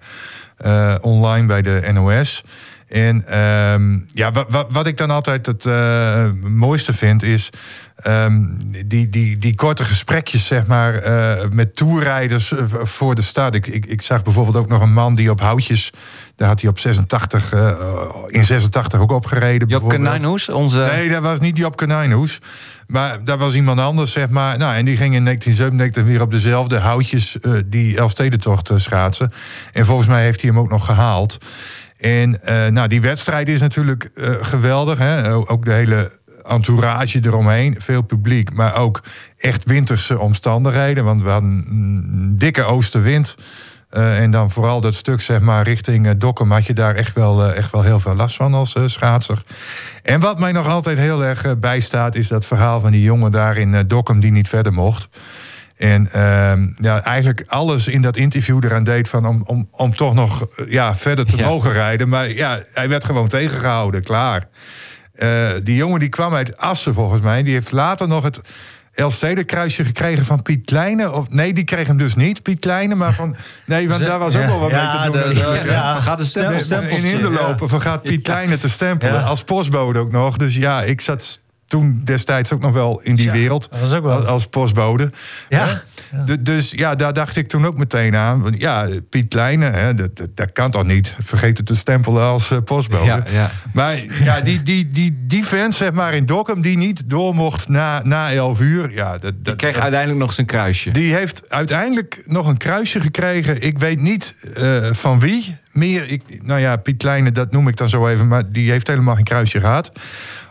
online bij de NOS. En ehm, ja, wat, ik dan altijd het eh, mooiste vind is... ehm, die, die, die korte gesprekjes, zeg maar, eh, met toerrijders eh, voor de stad. Ik, ik, ik zag bijvoorbeeld ook nog een man die op houtjes... daar had hij op 86, eh, in 86 ook opgereden. Job. Konijnhoes, onze... Nee, dat was niet Job Konijnhoes. Maar daar was iemand anders, zeg maar. Nou, en die ging in 1997 weer op dezelfde houtjes uh, die Elfstedentocht schaatsen. En volgens mij heeft hij hem ook nog gehaald. En uh, nou, die wedstrijd is natuurlijk uh, geweldig. Hè? Ook de hele entourage eromheen. Veel publiek, maar ook echt winterse omstandigheden. Want we hadden een dikke oostenwind. Uh, en dan vooral dat stuk, zeg maar, richting Dokkum... had je daar echt wel, echt wel heel veel last van als schaatser. En wat mij nog altijd heel erg bijstaat... is dat verhaal van die jongen daar in Dokkum die niet verder mocht. En ehm, ja, eigenlijk alles in dat interview eraan deed... Van om, om, om toch nog ja, verder te ja. mogen rijden. Maar ja, hij werd gewoon tegengehouden, klaar. die jongen die kwam uit Assen, volgens mij. Die heeft later nog het... Elfstedenkruisje gekregen van Piet Kleine? Of, nee, die kreeg hem dus niet, Piet Kleine. Maar van... Nee, want daar was ook wel wat ja, mee te doen. De, de, ja, gaat de stempel, stempel in Hinderlopen vergaat Piet Kleine te stempelen. Als postbode ook nog. Dus ja, ik zat toen destijds ook nog wel in die ja, wereld. Dat was ook wel. Als postbode. Ja. ja. Dus ja, daar dacht ik toen ook meteen aan. Want ja, Piet Kleine, hè, dat, dat, dat, kan toch niet? Vergeet het te stempelen als uh, postbode. Ja, ja. Maar ja, die, die, die, die fans zeg maar in Dokkum die niet door mocht na, na 11 uur. Ja, dat, dat, die kreeg uiteindelijk nog zijn kruisje. Die heeft uiteindelijk nog een kruisje gekregen. Ik weet niet uh, van wie. Meer, ik, nou ja, Piet Kleine, dat noem ik dan zo even. Maar die heeft helemaal geen kruisje gehad.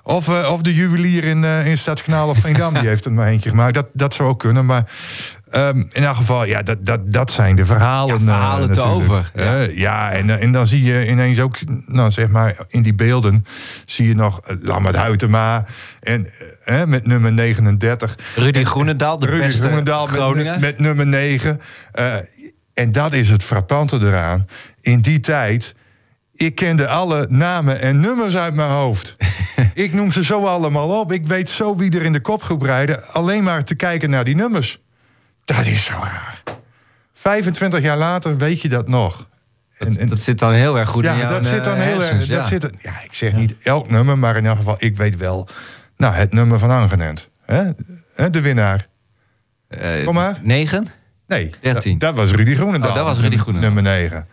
Of, uh, of de juwelier in, uh, in Stadskanaal of Veendam, die [laughs] heeft er maar eentje gemaakt. Dat, dat zou ook kunnen, maar um, in elk geval, ja, dat, dat, dat zijn de verhalen. Ja, verhalen uh, te over. Ja, ja en, en dan zie je ineens ook, nou zeg maar, in die beelden... zie je nog Lambert Huytema en, met nummer 39. Rudy Groenendaal, de Rudy beste Groenendaal. Met, met nummer 9. en dat is het frappante eraan. In die tijd ik kende alle namen en nummers uit mijn hoofd. [laughs] ik noem ze zo allemaal op. Ik weet zo wie er in de kopgroep rijden. Alleen maar te kijken naar die nummers. Dat is zo raar. 25 jaar later weet je dat nog. Dat, en, dat zit dan heel erg goed ja, in jouw dat zit dan heel hersens, erg. ja. Dat zit, ja, ik zeg niet elk nummer, maar in elk geval, ik weet wel. Nou, het nummer van Angenent. Hè? De winnaar. Uh, Kom maar. 9? Nee, 13. Dat, dat was Rudy Groenendaal. Oh, dat was Rudy Groenendaal. Nummer 9.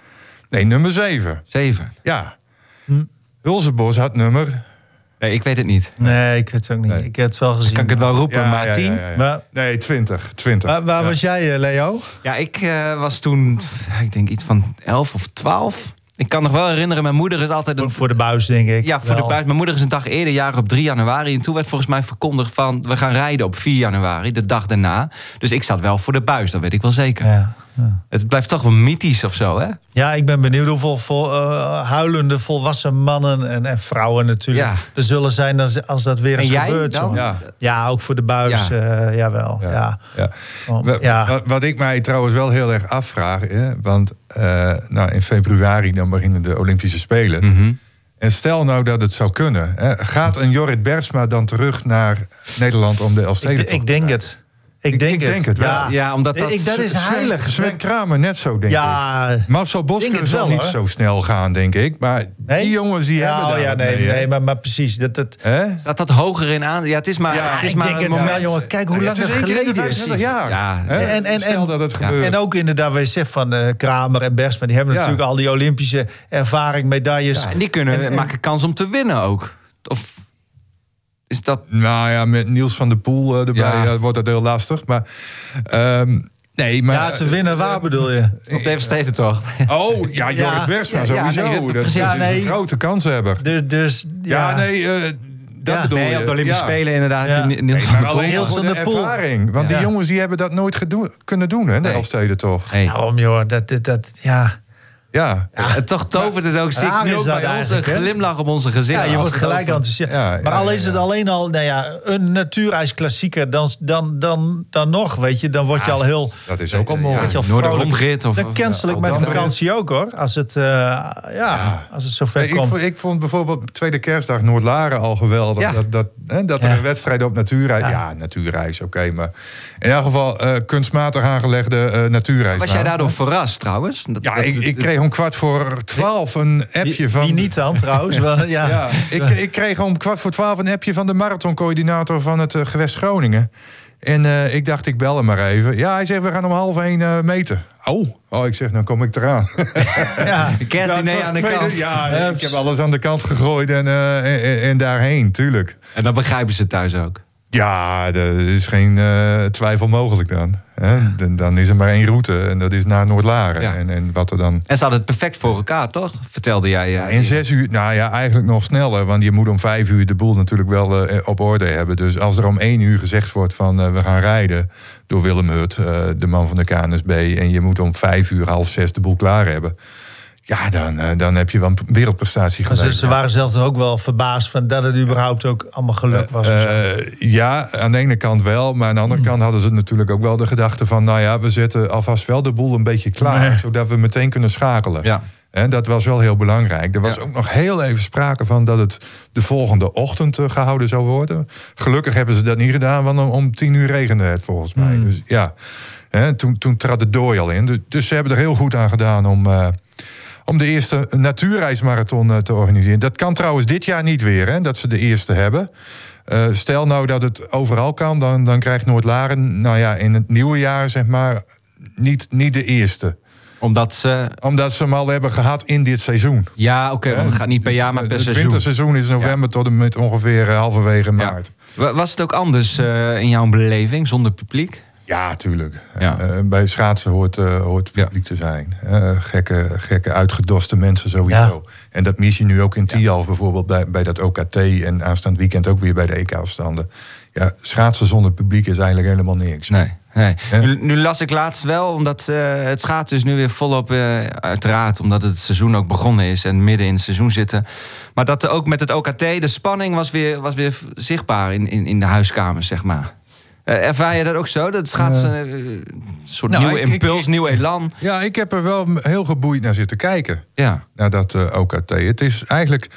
Nee, nummer 7. 7. Ja. Hm. Hulsebos had nummer. Nee, ik weet het niet. Nee, ik weet het ook niet. Nee. Ik heb het wel gezien. Kan ik het wel roepen, ja, maar ja, 10? Ja, maar, nee, 20. 20. Waar, waar was jij, Leo? Ja, ik uh, was toen, ik denk iets van 11 of 12. Ik kan nog wel herinneren, mijn moeder is altijd... Een... Voor de buis, denk ik. Ja, voor wel. de buis. Mijn moeder is een dag eerder, jaar op 3 januari. En toen werd volgens mij verkondigd van... we gaan rijden op 4 januari, de dag daarna. Dus ik zat wel voor de buis, dat weet ik wel zeker. Ja, ja. Het blijft toch wel mythisch of zo, hè? Ja, ik ben benieuwd hoeveel vol, uh, huilende volwassen mannen en, en vrouwen natuurlijk... Ja. er zullen zijn als, als dat weer en eens jij gebeurt. Dan? Ja. ja, ook voor de buis, ja. Uh, jawel. Ja. Ja. Ja. Oh, ja. Wat, wat, ik mij trouwens wel heel erg afvraag... Hè, want uh, nou, in februari dan beginnen de Olympische Spelen... Mm -hmm. En stel nou dat het zou kunnen. Hè, gaat een Jorrit Bergsma dan terug naar Nederland om de Elfstedentocht Ik, ik denk het. Ik denk, ik het. denk het wel. Ja, ja omdat dat, ik, dat is heilig. Sven, Kramer net zo, denk ja, ik. Marcel Bosker zal wel, niet hoor. zo snel gaan, denk ik. Maar nee? die jongens die ja, hebben daar ja, nee, mee, nee, maar, maar precies. Dat, dat... Staat dat hoger in aan? Ja, het is maar, ja, het is ik maar een het moment. wel, jongen. Kijk hoe lang het het geleden is. jaar. Ja. En, en, Stel dat het gebeurt. En ook inderdaad, wij zeggen van uh, Kramer en Bergsma... die hebben Ja. natuurlijk al die Olympische ervaring, medailles. Ja, en die kunnen En- en- maken kans om te winnen ook. Of is dat... Nou ja, met Niels van der Poel eh, erbij Ja. eh, wordt dat heel lastig. Maar ehm, nee, maar... ja, te winnen waar bedoel je? Op de toch? Oh, ja, Jorrit Ja. Bergsma Ja, sowieso. nee, dat- precies. is nee. een grote kanshebber. Dus, dus Ja, ja, nee, eh, dat Ja. bedoel Nee, je. op de Olympische Ja. Spelen inderdaad. Ja. Niels Nee, van maar der Poel. alleen Niels voor van de ervaring. Want Ja. die jongens die hebben dat nooit kunnen doen, hè, de Nee. Elfsteden toch? Nee. Daarom joh, dat, dat, dat ja. Ja, En toch tovert het ook. Zie ik raar nu ook bij ons een glimlach op onze gezicht. Ja, je wordt het gelijk enthousiast. Ja, maar ja, al ja, is het ja. alleen al nou ja, een natuurijsklassieker, dan, dan, dan, dan nog, weet je, dan word je al heel... dat is ook al mooi. Of- Dat of- cancel ik mijn vakantie ook hoor. Als het, eh, ja, als het zover Nee, ik, komt. vond, ik vond bijvoorbeeld tweede kerstdag Noord-Laren al geweldig. Ja. Dat, dat, hè, dat er Ja. een wedstrijd op natuurreis... Ja, Ja. natuurreis, oké. maar in elk geval eh, kunstmatig aangelegde eh natuurreis. Was jij daardoor verrast trouwens? Ja, ik, ik kreeg om kwart voor twaalf een appje van... wie niet dan trouwens? Wel, [laughs] ja. Ja, ik, ik kreeg om kwart voor twaalf een appje van de marathoncoördinator van het eh, gewest Groningen. En eh, ik dacht, ik bel hem maar even. Ja, hij zegt, we gaan om half één eh, meten. Oh, oh, ik zeg, dan kom ik eraan. [laughs] Ja. Kerstdiner aan de tweede- kant. Ja, ik heb alles aan de kant gegooid en, eh, en, en- en daarheen, tuurlijk. En dan begrijpen ze thuis ook. Ja, er is geen eh, twijfel mogelijk dan. Hè? Dan, dan is er maar één route en dat is naar Noord-Laren. Ja. En, en wat er dan... En ze hadden het perfect voor elkaar, toch? Vertelde jij. eh, In zes uur, nou ja, eigenlijk nog sneller. Want je moet om vijf uur de boel natuurlijk wel eh, op orde hebben. Dus als er om één uur gezegd wordt van we gaan rijden door Willem Hut, de man van de KNSB. En je moet om vijf uur, half zes de boel klaar hebben. Ja, dan, eh, dan heb je wel een wereldprestatie Maar geleverd. Ze, ze waren zelfs ook wel verbaasd van dat het überhaupt ook allemaal gelukt was. Eh, ja, aan de ene kant wel. Maar aan de andere kant hadden ze natuurlijk ook wel de gedachte van... nou ja, we zetten alvast wel de boel een beetje klaar... Nee. zodat we meteen kunnen schakelen. Ja. En dat was wel heel belangrijk. Er was Ja. ook nog heel even sprake van dat het de volgende ochtend eh, gehouden zou worden. Gelukkig hebben ze dat niet gedaan, want om, om tien uur regende het volgens mij. Dus ja, hè, toen, toen trad het dooi al in. Dus, dus ze hebben er heel goed aan gedaan om, eh, om de eerste natuurreismarathon eh, te organiseren. Dat kan trouwens dit jaar niet weer, hè, dat ze de eerste hebben. Eh, stel nou dat het overal kan, dan, dan krijgt Noord-Laren, nou ja, in het nieuwe jaar zeg maar, niet, niet de eerste. Omdat ze. Omdat ze hem al hebben gehad in dit seizoen. Ja, oké, want het gaat niet per jaar, maar per het seizoen. winterseizoen is november tot en met ongeveer eh, halverwege maart. Wa- Was het ook anders in jouw beleving zonder publiek? Ja, tuurlijk. Ja. Eh, bij schaatsen hoort, eh, hoort Ja. publiek te zijn. Eh, gekke, gekke, uitgedoste mensen sowieso. En dat mis je nu ook in Tialf bijvoorbeeld bij, bij dat OKT... en aanstaand weekend ook weer bij de EK-afstanden. Ja, schaatsen zonder publiek is eigenlijk helemaal niks. Nee. nee. Nu, nu las ik laatst wel, omdat eh, het schaatsen is nu weer volop, uiteraard, omdat het seizoen ook begonnen is en midden in het seizoen zitten. Maar dat er ook met het OKT, de spanning was weer, was weer zichtbaar in, in, in de huiskamers, zeg maar. Eh, ervaar je dat ook zo? Dat het schaatsen eh, een soort Nou, nieuwe ik- impuls, ik- nieuw elan. Ja, ik heb er wel heel geboeid naar zitten kijken. Ja, Naar dat eh, OKT. Het is eigenlijk...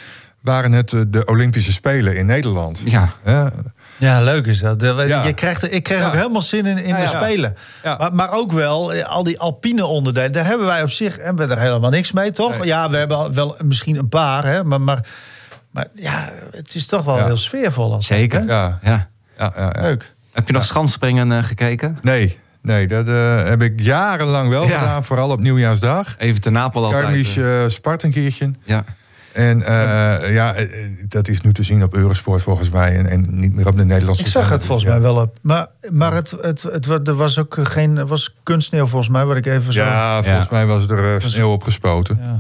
waren het de Olympische Spelen in Nederland. ja. Ja, Ja, leuk is dat. Ja. Je krijgt, ik kreeg Ja. ook helemaal zin in, in Ja, de ja. spelen. Ja. Maar, maar ook wel, al die alpine onderdelen, daar hebben wij op zich hebben we er helemaal niks mee, toch? Nee. Ja, we hebben wel misschien een paar, hè, maar, maar, maar ja, het is toch wel Ja. heel sfeervol. Als Zeker. hè? ja, Ja. ja, ja, ja. Leuk. Heb je nog schansspringen eh, gekeken? Nee, nee, dat eh, heb ik jarenlang wel Ja. gedaan. Vooral op nieuwsdag. Even te Napel altijd. Karmisch eh. eh Spart een keertje. ja. En eh, ja, dat is nu te zien op Eurosport volgens mij. En, en niet meer op de Nederlandse Ik zag het volgens mij wel op. Maar, maar het, het, het, er was ook geen er was kunstsneeuw volgens mij, wat ik even zo... Ja, volgens Ja. mij was er sneeuw op gespoten. Ja.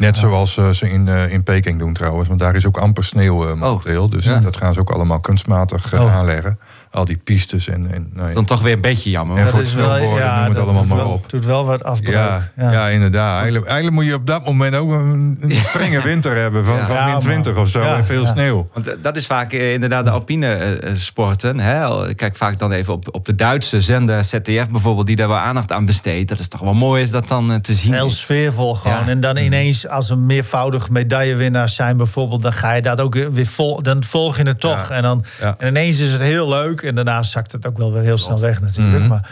Net zoals ze in, eh, in Peking doen trouwens. Want daar is ook amper sneeuw eh, momenteel. dus ja. dat gaan ze ook allemaal kunstmatig Oh. aanleggen. Al die pistes en... en nou is ja. dan toch weer een beetje jammer. En hoor. voor het snowboarden, noem het dat allemaal doet maar wel, op. doet wel wat afbreuk. Ja, ja. inderdaad. Eigenlijk, eigenlijk moet je op dat moment ook een, een [laughs] strenge winter hebben. Van, Ja. van Ja, min man. 20 of zo. Ja, en veel ja. sneeuw. Want eh, dat is vaak eh, inderdaad de alpine eh, sporten. Hè? Ik Kijk vaak dan even op, op de Duitse zender, ZDF bijvoorbeeld, die daar wel aandacht aan besteedt. Dat is toch wel mooi is dat dan te zien. Heel sfeervol gewoon. Ja. En dan ineens, als een meervoudig medaillewinnaars zijn bijvoorbeeld... dan ga je dat ook weer vol, dan volg je het toch. Ja. En, dan, Ja. en ineens is het heel leuk. En daarna zakt het ook wel weer heel snel weg natuurlijk. Mhm. Maar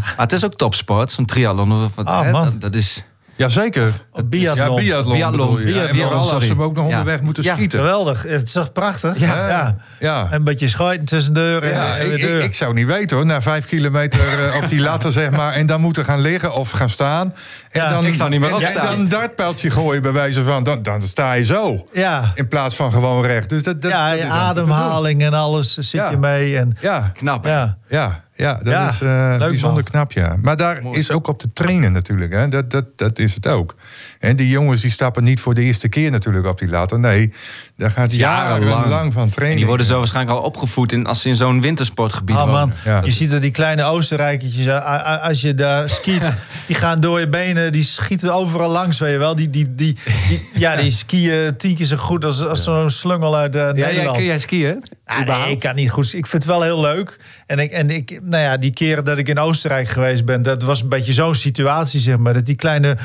Maar het is ook topsport, zo'n triathlon. Of wat, Ah, hè? man. Dat, dat is... Jazeker. Biathlon. Ja, biathlon, Biathlon, en biathlon, vooral als ze hem ook nog Ja. onderweg moeten Ja. schieten. geweldig. Het is toch prachtig? Ja. ja. Ja. Een beetje schuiten tussen deur en, Ja, en weer deur. ik, ik zou niet weten hoor. Na vijf kilometer eh, op die latten, zeg maar. En dan moeten gaan liggen of gaan staan. En Ja, dan, ik zou niet meer en- opstaan. En dan een dartpijltje gooien bij wijze van. Dan, dan sta je zo. ja, In plaats van gewoon recht. Dus dat, dat, ja dat ademhaling en alles zit Ja. je mee. En. Ja, Knap, hè? ja. ja, Ja, dat Ja, is leuk, bijzonder man. knap, ja. Maar daar is ook op te trainen natuurlijk. Hè. Dat, dat, dat is het ook. En die jongens die stappen niet voor de eerste keer natuurlijk op die ladder. Nee, daar gaat Jarenlang. jarenlang van En trainen. die worden zo waarschijnlijk al opgevoed in, als ze in zo'n wintersportgebied Ah, man. wonen. Ja. Je ziet er die kleine Oostenrijkertjes, a- als je daar [laughs] skiet, die gaan door je benen, die schieten overal langs, weet je wel. Die, die, die, die- ja, die skiën tien keer zo goed als, als zo'n slungel uit eh, Ja, Nederland. kun jij skiën? Ah, nee, ik kan niet goed. Ik vind het wel heel leuk. En ik, en ik, nou ja, die keren dat ik in Oostenrijk geweest ben, dat was een beetje zo'n situatie, zeg maar. Dat die kleine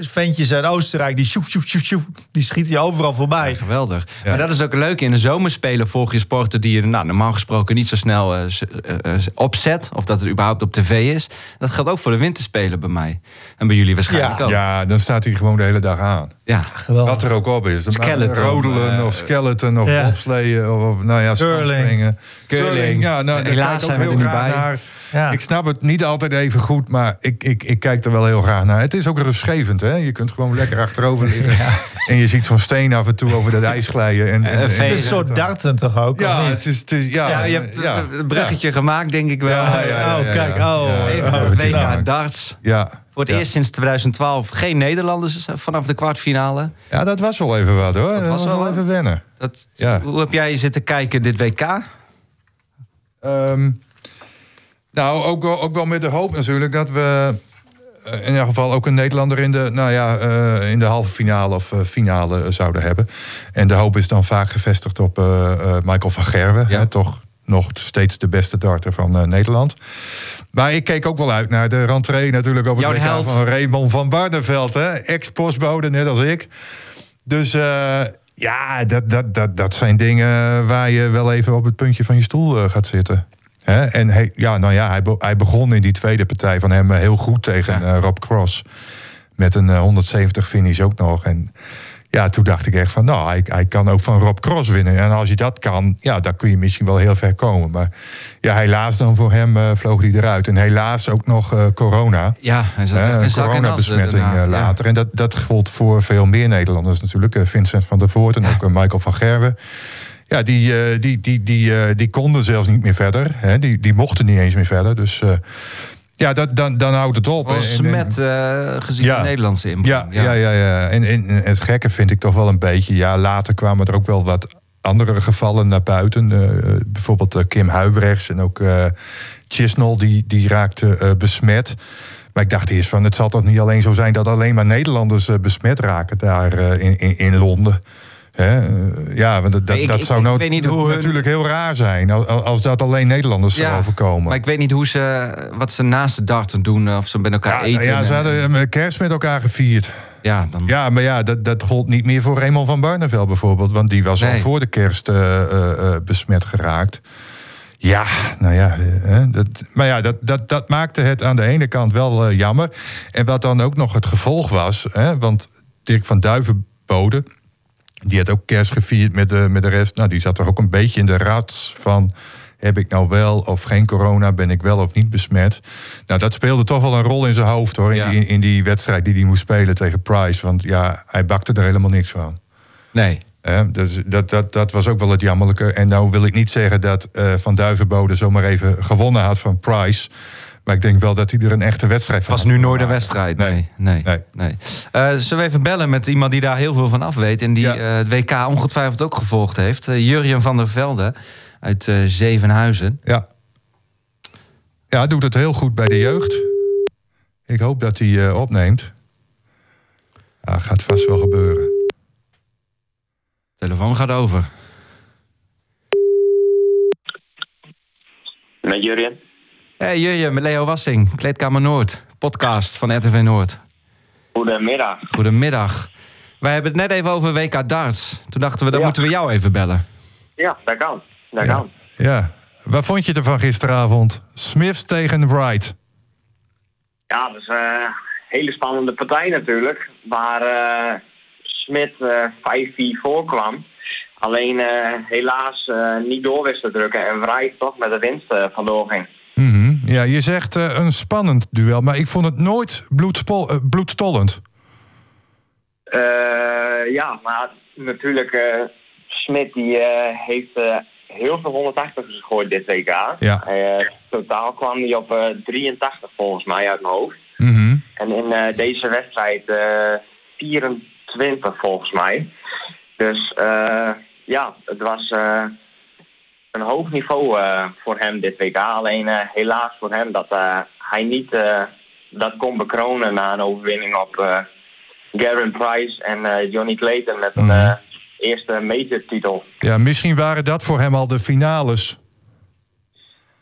ventjes uit Oostenrijk, die sjoef, sjoef, sjoef, sjoef, die schieten je overal voorbij. Geweldig. Maar dat is ook leuk. In de zomerspelen volg je sporten die je nou, normaal gesproken niet zo snel eh, eh, eh, opzet. Of dat het überhaupt op tv is. Dat geldt ook voor de winterspelen bij mij. En bij jullie waarschijnlijk Ja. ook. Ja, dan staat hij gewoon de hele dag aan. Ja. Geweldig. Wat er ook op is. Skeleton, Rodelen of skeleton of bobsleeën of, of nou ja, Curling. Curling. Ja, nou, daar Helaas kijk ik zijn we ook er heel niet graag bij. naar. Ja. Ik snap het niet altijd even goed, maar ik, ik, ik kijk er wel heel graag naar. Het is ook rustgevend, hè? Je kunt gewoon lekker achterover [laughs] liggen. En je ziet zo'n steen af en toe over dat ijs glijden. En, en, een en- Het is een soort darten toch ook? Ja, het is, het is, ja, Ja, je hebt ja. een bruggetje gemaakt, denk ik wel. Ja, ja, ja, Oh, ja, kijk, ja. oh, Ja, Even ja, ja, ja. WK darts. Ja. Voor het Ja. eerst sinds 2012 geen Nederlanders vanaf de kwartfinale. Ja, dat was wel even wat hoor. Dat, was was, wel even wennen. Dat, Ja. Hoe heb jij zitten kijken dit WK? Ehm, nou, ook wel, ook wel met de hoop natuurlijk dat we eh, in ieder geval ook een Nederlander in de, nou ja, eh, in de halve finale of eh, finale zouden hebben. En de hoop is dan vaak gevestigd op Michael van Gerwen. Ja. Hè, toch nog steeds de beste darter van Nederland. Maar ik keek ook wel uit naar de rentree natuurlijk op het WK van Raymond van Barneveld. hè, Ex-postbode, net als ik. Dus ja, dat, dat, dat, dat zijn dingen waar je wel even op het puntje van je stoel gaat zitten. En hij, ja, nou ja, hij, be- hij begon in die tweede partij van hem eh, heel goed tegen Ja. eh, Rob Cross. Met een eh, 170 finish ook nog. En ja, toen dacht ik echt van, nou, hij, hij kan ook van Rob Cross winnen. En als je dat kan, ja, dan kun je misschien wel heel ver komen. Maar ja, helaas dan voor hem eh, vloog hij eruit. En helaas ook nog eh, corona. Ja, hij zat echt in een coronabesmetting daarna. eh, Ja. later. En dat, dat gold voor veel meer Nederlanders natuurlijk. Eh, Vincent van der Voort en ook eh, Michael van Gerwen. Ja, die, eh, die, die, die, eh, die konden zelfs niet meer verder. Hè? Die, die mochten niet eens meer verder. Dus eh, ja, dat, dan, dan houdt het op. Wel En- en- smet eh, gezien Ja. de Nederlandse ja, inbreng. ja, ja, ja. En, en en het gekke vind ik toch wel een beetje. Ja, later kwamen er ook wel wat andere gevallen naar buiten. Bijvoorbeeld Kim Huibrechts en ook Chisnell, die, die raakte besmet. Maar ik dacht eerst van, het zal toch niet alleen zo zijn dat alleen maar Nederlanders besmet raken daar in, in, in Londen. Hè? Ja, want dat, dat, Nee, ik- dat ik- zou ik nou weet niet hoe hun- natuurlijk heel raar zijn als, als dat alleen Nederlanders zou overkomen. Maar ik weet niet hoe ze, wat ze naast de darten doen. Of ze met elkaar ja, eten. ja, ze en- hadden eh, kerst met elkaar gevierd. ja, dan, Ja, maar ja, dat, dat gold niet meer voor Raymond van Barneveld bijvoorbeeld. Want die was al voor de kerst eh, eh, besmet geraakt. Ja, nou ja, hè, dat, maar ja, dat, dat, dat maakte het aan de ene kant wel jammer. En wat dan ook nog het gevolg was, hè, want Dirk van Duivenbode, die had ook kerst gevierd met de, met de rest. Nou, die zat er ook een beetje in de rats van. Heb ik nou wel of geen corona? Ben ik wel of niet besmet? Nou, dat speelde toch wel een rol in zijn hoofd hoor. In, Ja. die, in die wedstrijd die hij moest spelen tegen Price. Want ja, hij bakte er helemaal niks van. nee. Hè, dus dat, dat, dat was ook wel het jammerlijke. En nou wil ik niet zeggen dat eh, Van Duivenbode zomaar even gewonnen had van Price. Maar ik denk wel dat hij er een echte wedstrijd Het van was had nu nooit een wedstrijd. Nee. Nee. nee. Nee. nee. Eh, zullen we even bellen met iemand die daar heel veel van af weet. En die Ja. eh, het WK ongetwijfeld ook gevolgd heeft. Uh, Jurjen van der Velde uit eh, Zevenhuizen. Ja. Ja, doet het heel goed bij de jeugd. Ik hoop dat hij eh, opneemt. Ja, gaat vast wel gebeuren. Telefoon gaat over. Met Jurjen. Hey Jurjen, met Leo Wassing, Kleedkamer Noord. Podcast van RTV Noord. Goedemiddag. Goedemiddag. Wij hebben het net even over WK darts. Toen dachten we, dan Ja. moeten we jou even bellen. Ja, dat kan. Dat Ja. kan. Ja. Wat vond je ervan gisteravond? Smiths tegen Wright. Ja, dat is eh, een hele spannende partij natuurlijk. Waar eh Smit eh 5-4 voorkwam. Alleen eh, helaas eh, niet door wist te drukken. En Wright toch met de winst eh, vandoor ging. Ja, je zegt eh, een spannend duel, maar ik vond het nooit bloedspol- eh, bloedstollend. Eh, ja, maar natuurlijk, Smit die heeft heel veel 180 gegooid dit WK. Ja. Totaal kwam hij op eh, 83 volgens mij uit mijn hoofd. Mhm. En in deze wedstrijd eh 24 volgens mij. Dus ja, het was een hoog niveau eh, voor hem dit WK. Alleen eh, helaas voor hem dat eh, hij niet dat kon bekronen na een overwinning op Garen Price en Johnny Clayton met een eh, eerste major titel. Ja, misschien waren dat voor hem al de finales.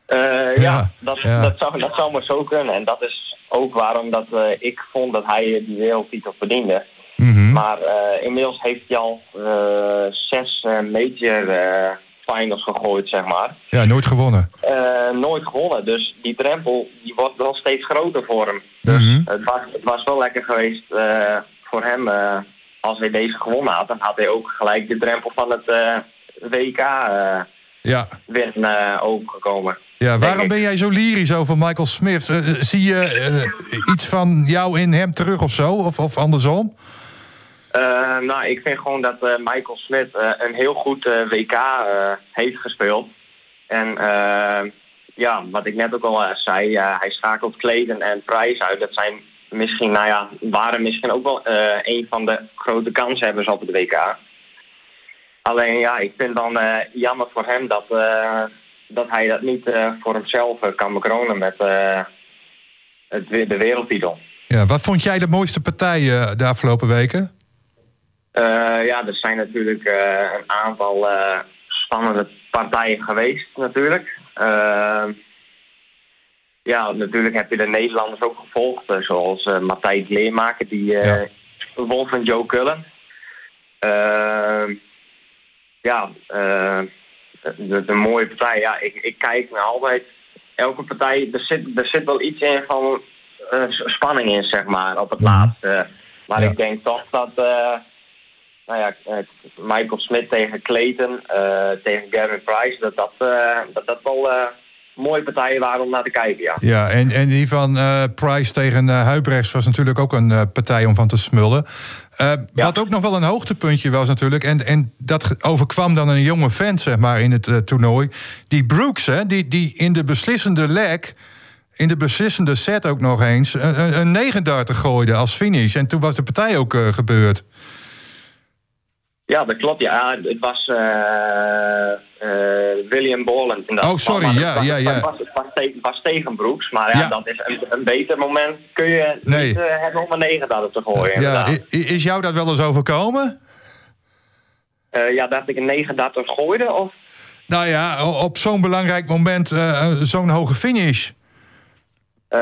Ja, Ja, dat, ja. Dat, zou, dat zou maar zo kunnen. En dat is ook waarom dat, ik vond dat hij die wereldtitel verdiende. Mhm. Maar inmiddels heeft hij al zes major finals gegooid, zeg maar. Ja, nooit gewonnen. Eh, nooit gewonnen. Dus die drempel die wordt wel steeds groter voor hem. Dus Mhm. het, was, het was wel lekker geweest eh, voor hem. eh, als hij deze gewonnen had, dan had hij ook gelijk de drempel van het WK Ja. eh, overgekomen. Ja, waarom ben jij zo lyrisch over Michael Smith? Zie je iets van jou in hem terug of zo? Of, of andersom? Eh, nou, ik vind gewoon dat eh, Michael Smith eh, een heel goed WK heeft gespeeld. En ja, wat ik net ook al zei, hij schakelt Clayton en Price uit. Dat zijn misschien, nou ja, waren misschien ook wel een van de grote kanshebbers op het WK. Alleen ja, ik vind dan jammer voor hem dat, dat hij dat niet voor hemzelf kan bekronen met het, de wereldtitel. Ja, wat vond jij de mooiste partijen de afgelopen weken? Eh, ja, er zijn natuurlijk eh, een aantal eh, spannende partijen geweest, natuurlijk. Ja, natuurlijk heb je de Nederlanders ook gevolgd, zoals Matthijs Leermaker, die Ja. won van Joe Cullen. Ja, de, de mooie partij. Ja, ik, ik kijk naar altijd elke partij. Er zit, er zit wel iets in van spanning in, zeg maar, op het Mhm. laatste. Maar Ja. ik denk toch dat. Nou ja, eh, Michael Smith tegen Clayton, eh, tegen Gavin Price, dat dat, eh, dat, dat wel mooie partijen waren om naar te kijken, ja. Ja, en, en die van Price tegen eh Huibrechts was natuurlijk ook een partij om van te smullen. Ja. Wat ook nog wel een hoogtepuntje was natuurlijk... en, en dat overkwam dan een jonge vent, zeg maar, in het toernooi. Die Brooks, hè, die, die in de beslissende leg... in de beslissende set ook nog eens... een, een- een 39 gooide als finish. En toen was de partij ook gebeurd. Ja, dat klopt. Ja, het was eh, eh, William Borland. in dat Oh, sorry, ja, was, ja, ja. Het was, tegen Brooks, maar ja, Ja. dat is een, een beter moment kun je Nee. niet hebben om een negen dat te gooien. ja, is jou dat wel eens overkomen? Eh, ja, dat ik een negen dat gooide, of? Nou ja, op zo'n belangrijk moment zo'n hoge finish. Eh,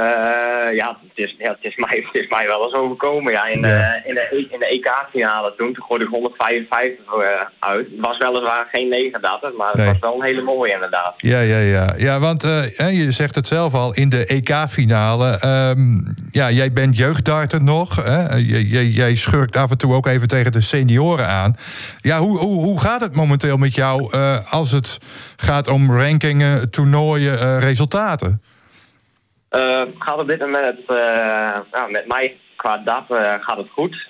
ja, het is, ja het, is mij, [laughs] het is mij wel eens overkomen. Ja. In, Ja. De, in, de, E- in de EK-finale toen, toen gooide ik 155 eh, uit. Het was weliswaar geen 9 datten, maar het Nee. was wel een hele mooie inderdaad. Ja, ja, ja. ja want eh, je zegt het zelf al, in de EK-finale... ehm, ja, jij bent jeugddarter nog. Hè? Jij, jij, schurkt af en toe ook even tegen de senioren aan. Ja, hoe, hoe, hoe gaat het momenteel met jou... eh, als het gaat om rankingen, toernooien, eh, resultaten? Eh, gaat op dit moment eh, nou, met mij qua DAP eh, gaat het goed.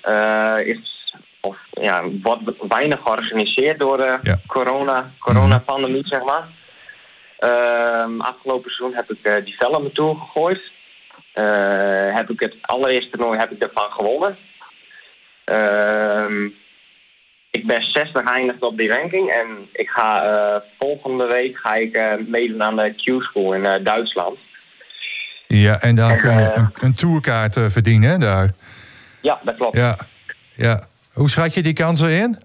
Is, of, ja, wordt weinig georganiseerd door de Ja. corona, coronapandemie, zeg maar. Ehm, afgelopen seizoen heb ik die Velmen Tour gegooid. Eh, heb ik het allereerste toernooi heb ik daarvan gewonnen. Ehm, ik ben 60 eindigd op die ranking en ik ga volgende week ga ik meedoen aan de Q-school in Duitsland. Ja, en dan En, kun je eh, een, een tourkaart eh, verdienen, hè, daar. Ja, dat klopt. Ja, ja. Hoe schat je die kansen in?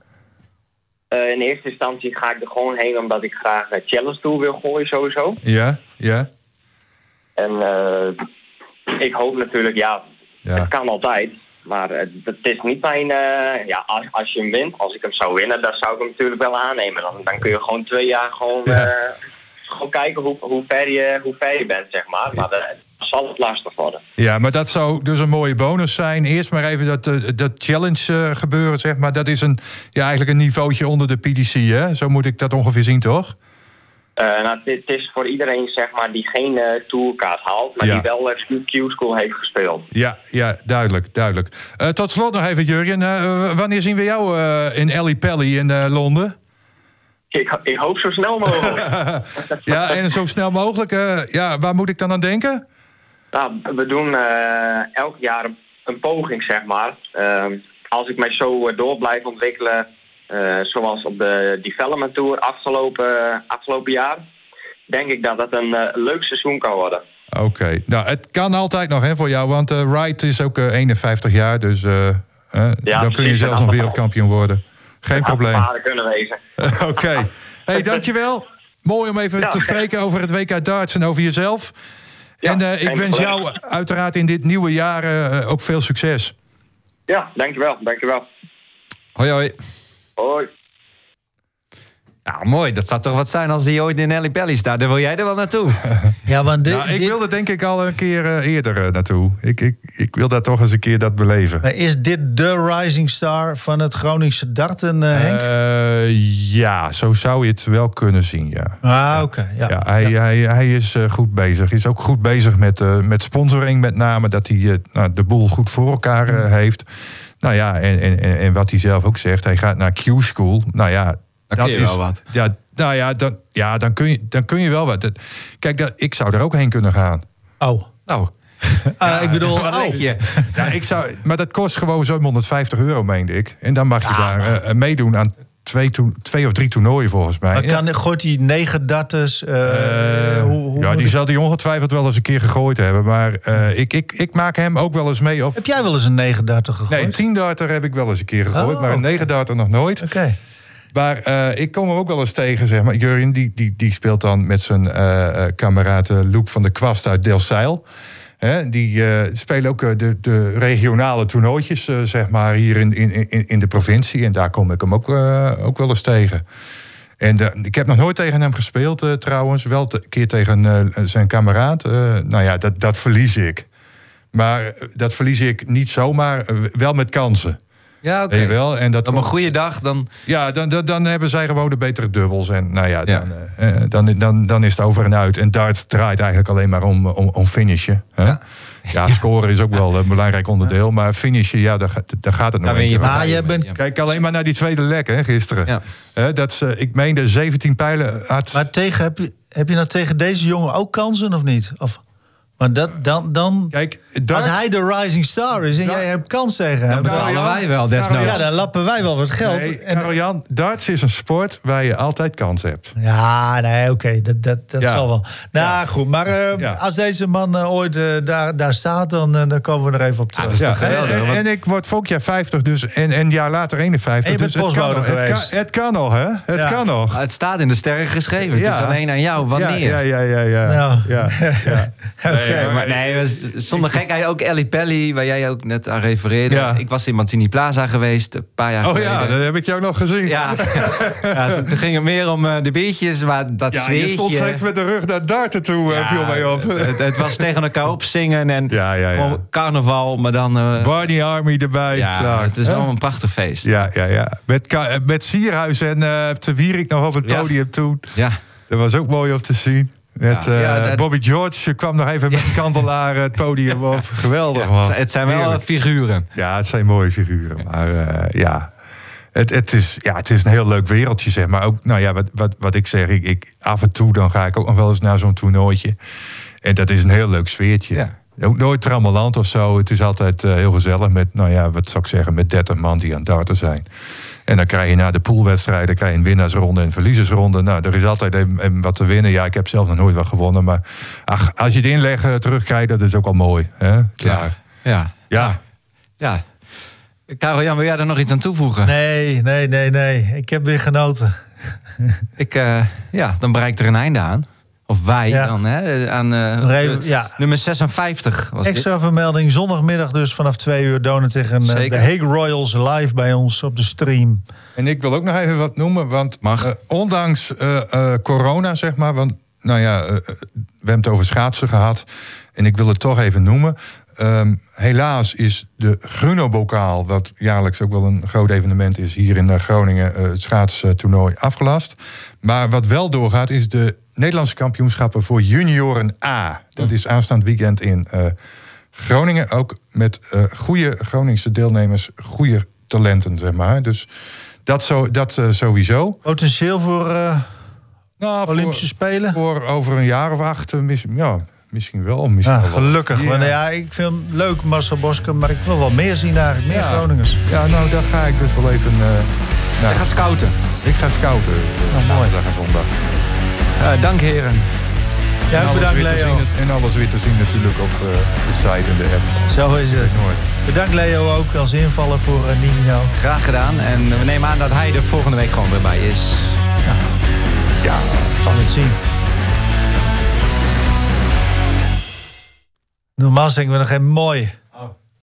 Eh, in eerste instantie ga ik er gewoon heen omdat ik graag een challenge tour wil gooien sowieso. Ja, ja, En ik hoop natuurlijk, ja, ja. het kan altijd. Maar het, het is niet mijn, ja, als, als je hem wint, als ik hem zou winnen, dan zou ik hem natuurlijk wel aannemen. Dan, dan kun je gewoon twee jaar gewoon, Ja. gewoon kijken hoe, hoe, ver je, hoe ver je bent, zeg maar. Maar zal het lastig worden. Ja, maar dat zou dus een mooie bonus zijn. Eerst maar even dat, eh, dat challenge eh, gebeuren, zeg maar. Dat is een, ja, eigenlijk een niveautje onder de PDC, hè? Zo moet ik dat ongeveer zien, toch? Eh, nou, het is voor iedereen zeg maar, die geen eh, tourkaart haalt, maar Ja. die wel eh, Q-school heeft gespeeld. Ja, ja, duidelijk, duidelijk. Tot slot nog even, Jurgen. eh, wanneer zien we jou in Ellie Pelly in Londen? Ik, ik hoop zo snel mogelijk. [laughs] ja, en zo snel mogelijk. ja, waar moet ik dan aan denken? Nou, we doen eh, elk jaar een, poging, zeg maar. Ehm, als ik mij zo eh, door blijf ontwikkelen, eh, zoals op de Development Tour afgelopen, afgelopen jaar, denk ik dat het een leuk seizoen kan worden. Oké, nou het kan altijd nog hè, voor jou, want Wright is ook eh, 51 jaar, dus dan kun je zelfs een nog wereldkampioen worden. Geen probleem. Vader kunnen wezen. [laughs] Oké, hey, dankjewel. Mooi om even Ja, te spreken over het WK darts en over jezelf. En eh, ik wens jou uiteraard in dit nieuwe jaar eh, ook veel succes. Ja, dankjewel, dankjewel. Hoi hoi. Hoi. Ja, mooi. Dat zou toch wat zijn als die ooit in Ellie Belly staat. Dan wil jij er wel naartoe. [laughs] Ja, want dit, Nou, ik dit- wilde denk ik al een keer eh, eerder eh, naartoe. Ik, ik, ik wil daar toch eens een keer dat beleven. maar is dit de rising star van het Groningse darten, eh, Henk? Eh, ja, zo zou je het wel kunnen zien, ja. ah, oké. ja. Ja, hij, Hij, hij is eh, goed bezig. Is ook goed bezig met, eh, met sponsoring, met name dat hij nou, de boel goed voor elkaar eh, heeft. Nou ja, en, en, en en wat hij zelf ook zegt, hij gaat naar Q-School. Nou ja, Kun je wel wat. Ja, nou ja, dan, ja dan, kun je, dan kun je wel wat. Dat- Kijk, dat, ik zou er ook heen kunnen gaan. Oh. Nou, [laughs] Ah, ik bedoel, [laughs] oh. leg je? Ja, ik zou, maar dat kost gewoon zo'n 150 euro, meende ik. En dan mag je daar eh, eh, meedoen aan twee, twee of drie toernooien, volgens mij. Maar Ja. kan, gooit hij negen darters? eh, hoe, hoe ja, die zal die ongetwijfeld wel eens een keer gegooid hebben. Maar eh, ik, ik, ik maak hem ook wel eens mee. Of, Heb jij wel eens een negen darter gegooid? nee, een 10 darter heb ik wel eens een keer gegooid. Oh, maar een. 9 darter nog nooit. Oké. Maar eh, ik kom er ook wel eens tegen, zeg maar. Jurjen, die, die, die speelt dan met zijn eh, kameraad Loek van der Kwast uit Delfzijl. Hè, die eh, spelen ook de, de regionale toernooitjes, zeg maar, hier in, in, in, de provincie. En daar kom ik hem ook, ook wel eens tegen. En ik heb nog nooit tegen hem gespeeld, trouwens. Wel een keer tegen zijn kameraad. Nou ja, dat, dat verlies ik. Maar dat verlies ik niet zomaar, wel met kansen. Ja, oké. Wel? En dat Op een goede dag dan... ja, dan, dan, dan hebben zij gewoon de betere dubbels. En nou ja, dan, eh, eh, dan, dan, dan is het over en uit. En darts draait eigenlijk alleen maar om, om, om finishen. Hè? Ja. Ja. scoren is ook wel een belangrijk onderdeel. Maar finishen, ja, daar, gaat- daar gaat het nog een je bent- mee. Kijk alleen maar naar die tweede lek hè, gisteren. Ja. Hè, dat ze, ik meende 17 pijlen had. Maar tegen, heb, je, heb je nou tegen deze jongen ook kansen of niet? Of, maar dat, dan, dan, Kijk, als hij de rising star is en jij hebt kans tegen hem... Dan betalen wij wel desnoods. Ja, dan lappen wij wel wat geld. nee, en, Karel-Jan, darts is een sport waar je altijd kans hebt. ja, nee, oké, dat, dat, dat Ja. zal wel. Nou, goed, maar eh, Ja. als deze man eh, ooit eh, daar, daar staat, dan, dan komen we er even op terug. dat is toch en, geweldig, en, want- en ik word volgend jaar 50 dus, en, en een jaar later 51. En je bent dus het kan, postbode nog, het, geweest. kan, het kan nog, hè? Het Ja. kan nog. Ah, Het staat in de sterren geschreven. Het is alleen aan jou wanneer. Ja, ja, ja, ja. ja. [laughs] Ja, ja. Oké. Maar nee, zonder gekheid ook Ellie Pelly, waar jij ook net aan refereerde. Ja. Ik was in Martini Plaza geweest, een paar jaar Oh geleden. ja, dat heb ik jou nog gezien. Ja, [laughs] ja toen, toen ging het meer om eh, de biertjes, maar dat Ja, je stond steeds met de rug naar darten toe, eh, viel mij op. Het, het was tegen elkaar opzingen en Ja, ja, ja. gewoon carnaval, maar dan... eh, Barney Army erbij. ja, het is wel een prachtig feest. Ja, ja, ja. Met, met Sierhuis en eh Te Wierik nog op het Ja. podium toen. Ja, Dat was ook mooi om te zien. Ja. eh, Ja, dat- Bobby George kwam nog even met een kandelaar het podium [laughs] op. Geweldig, man. het, zijn- wel Heerlijk. figuren. Ja, het zijn mooie figuren. Maar eh, ja, het, het, is, ja, het is een heel leuk wereldje, zeg maar. Ook, nou ja, wat, wat, wat ik zeg, ik, ik, af en toe dan ga ik ook nog wel eens naar zo'n toernooitje. En dat is een heel leuk sfeertje. Ja. Ook nooit trammeland of zo. Het is altijd eh, heel gezellig met, nou ja, wat zou ik zeggen, met 30 man die aan het darten zijn. En dan krijg je na de poolwedstrijden krijg je een winnaarsronde en een verliezersronde. Nou, er is altijd even, even wat te winnen. Ja, ik heb zelf nog nooit wat gewonnen. Maar ach, als je het inleg eh, terugkrijgt, dat is ook al mooi. Hè? Klaar. Ja. Ja. ja. Karel-Jan, wil jij er nog iets aan toevoegen? Nee, nee, nee, nee. Ik heb weer genoten. Ik, eh, ja, dan bereikt er een einde aan. Of wij Ja. dan, hè? Aan eh, even, ja. nummer 56 was Extra dit. vermelding. Zondagmiddag dus vanaf twee uur Donen tegen eh, Zeker. de Hague Royals live bij ons op de stream. En ik wil ook nog even wat noemen, want Mag. eh, ondanks eh, eh, corona, zeg maar, want nou ja, we hebben het over schaatsen gehad, en ik wil het toch even noemen. Ehm, helaas is de Gruno-bokaal, wat jaarlijks ook wel een groot evenement is hier in Groningen, eh, het schaatstoernooi afgelast. Maar wat wel doorgaat, is de Nederlandse kampioenschappen voor junioren A. Dat is aanstaand weekend in eh, Groningen. Ook met eh goede Groningse deelnemers, goede talenten, zeg maar. Dus Dat, zo, dat eh, sowieso. Potentieel voor Nou, Olympische Spelen? Voor, over een jaar of acht, mis- ja, misschien wel. Misschien Ja, wel gelukkig. Ja. Want ja, ik vind hem leuk, Marcel Bosker, maar ik wil wel meer zien eigenlijk. Meer Ja. Groningers. Ja, nou, daar ga ik dus wel even... Hij nou, gaat scouten. ik ga scouten. Nou, mooi. zondag. Eh, dank heren. Ja, en, alles bedankt weer te Leo. zien, en alles weer te zien natuurlijk op eh, de site en de app. van Zo is het. Noord. Bedankt Leo ook als invaller voor uh, Nino. Graag gedaan. En we nemen aan dat hij er volgende week gewoon weer bij is. Ja, Van het zien. Normaal zeggen we nog geen mooi.